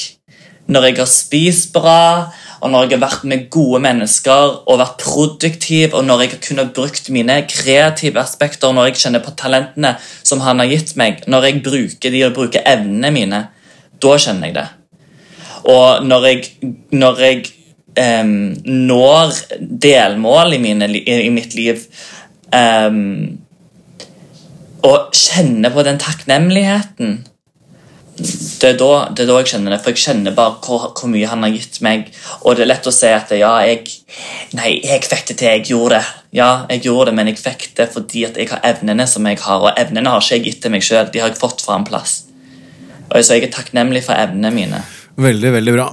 når jeg har spist bra, og når jeg har vært med gode mennesker og vært produktiv, og når jeg har kunnet brukt mine kreative aspekter, når jeg kjenner på talentene som han har gitt meg, når jeg bruker de og bruker evnene mine, da kjenner jeg det. Og når jeg, når jeg em, når delmål i, mine, i, mitt liv um, og kjenner på den takknemligheten det er, da, det er da jeg kjenner det, for jeg kjenner bare hvor, hvor mye han har gitt meg. Og det er lett å si at ja, jeg Nei, jeg fikk det til, jeg gjorde det. Ja, jeg gjorde det, men jeg fikk det fordi at jeg har evnene som jeg har, og evnene har ikke jeg gitt til meg sjøl, de har jeg fått fra en plass. Og Så jeg er takknemlig for evnene mine. Veldig, veldig bra.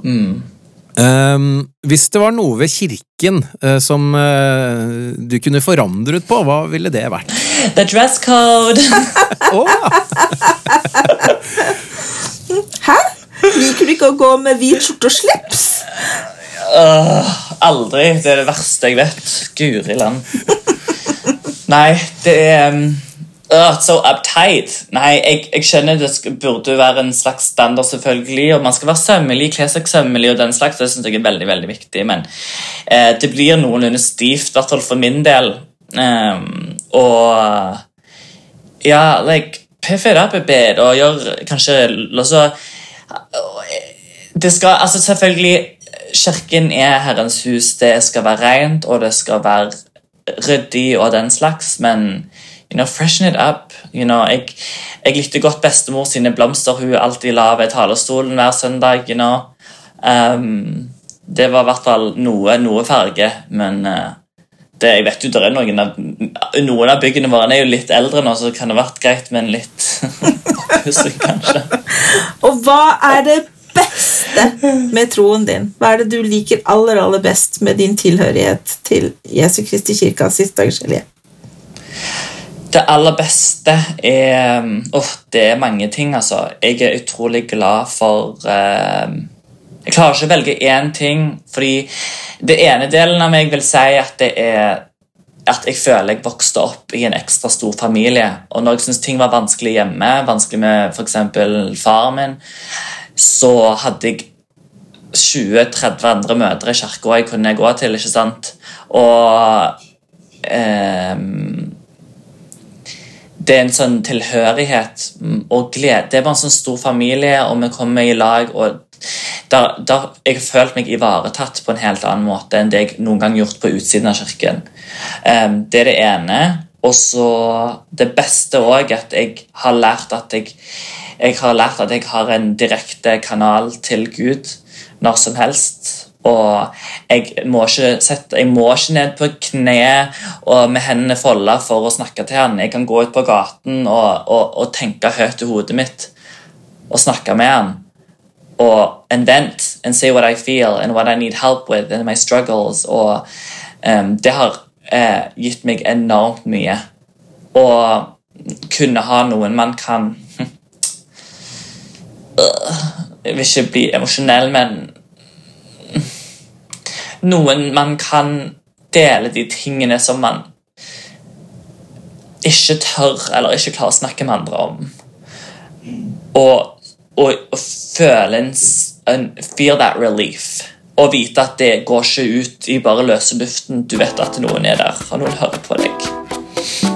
Ehm, hvis det var noe ved kirken uh, som uh, du kunne forandret på, hva ville det vært? The dress code! oh, Hæ? Liker du ikke å gå med hvit skjorte og slips? Uh, aldri. Det er det verste jeg vet. Guri land. Nei, det er um, uh, So uptight. Nei, jeg, jeg skjønner det burde være en slags standard, selvfølgelig, og man skal være sømmelig, kle seg sømmelig og den slags. Det synes jeg er veldig veldig viktig, men uh, det blir noenlunde stivt, i hvert fall for min del. Um, og ja, like Piff it up a bit og gjør kanskje også, Det skal altså selvfølgelig Kirken er Herrens hus. Det skal være rent, og det skal være ryddig og den slags, men you know, freshen it up. You know, jeg, jeg likte godt bestemor sine blomster hun alltid la ved talerstolen hver søndag. You know. um, det var i hvert fall noe, noe farge, men uh, det, jeg vet jo, det er noen av, noen av byggene våre er jo litt eldre nå, så kan det vært greit med en litt oppussing, kanskje. Og hva er det beste med troen din? Hva er det du liker aller, aller best med din tilhørighet til Jesu Kristi kirke av hellige? Det aller beste er oh, Det er mange ting, altså. Jeg er utrolig glad for uh, Jeg klarer ikke å velge én ting, fordi det ene delen av meg vil si at det er at jeg føler jeg vokste opp i en ekstra stor familie. Og når jeg syntes ting var vanskelig hjemme, vanskelig med f.eks. faren min, så hadde jeg 20-30 andre mødre i kirka jeg kunne gå til. ikke sant? Og eh, det er en sånn tilhørighet og glede. Det er bare en sånn stor familie, og vi kommer i lag. og der, der, Jeg har følt meg ivaretatt på en helt annen måte enn det jeg noen gang gjort på utsiden av kirken. Um, det er det ene. Og så det beste òg, at jeg har lært at jeg, jeg har lært at jeg har en direkte kanal til Gud når som helst. Og jeg må ikke, sette, jeg må ikke ned på kne og med hendene folda for å snakke til han. Jeg kan gå ut på gaten og, og, og tenke høyt i hodet mitt og snakke med han. Og and vent and say what I feel and what I need help with and my struggles. Og um, det har eh, gitt meg enormt mye. Å kunne ha noen man kan Jeg vil ikke bli emosjonell, men noen man kan dele de tingene som man ikke tør eller ikke klarer å snakke med andre om. Og, og, og føle en, en, Feel that relief. Og vite at det går ikke ut i bare løse luften. Du vet at noen er der, og noen hører på deg.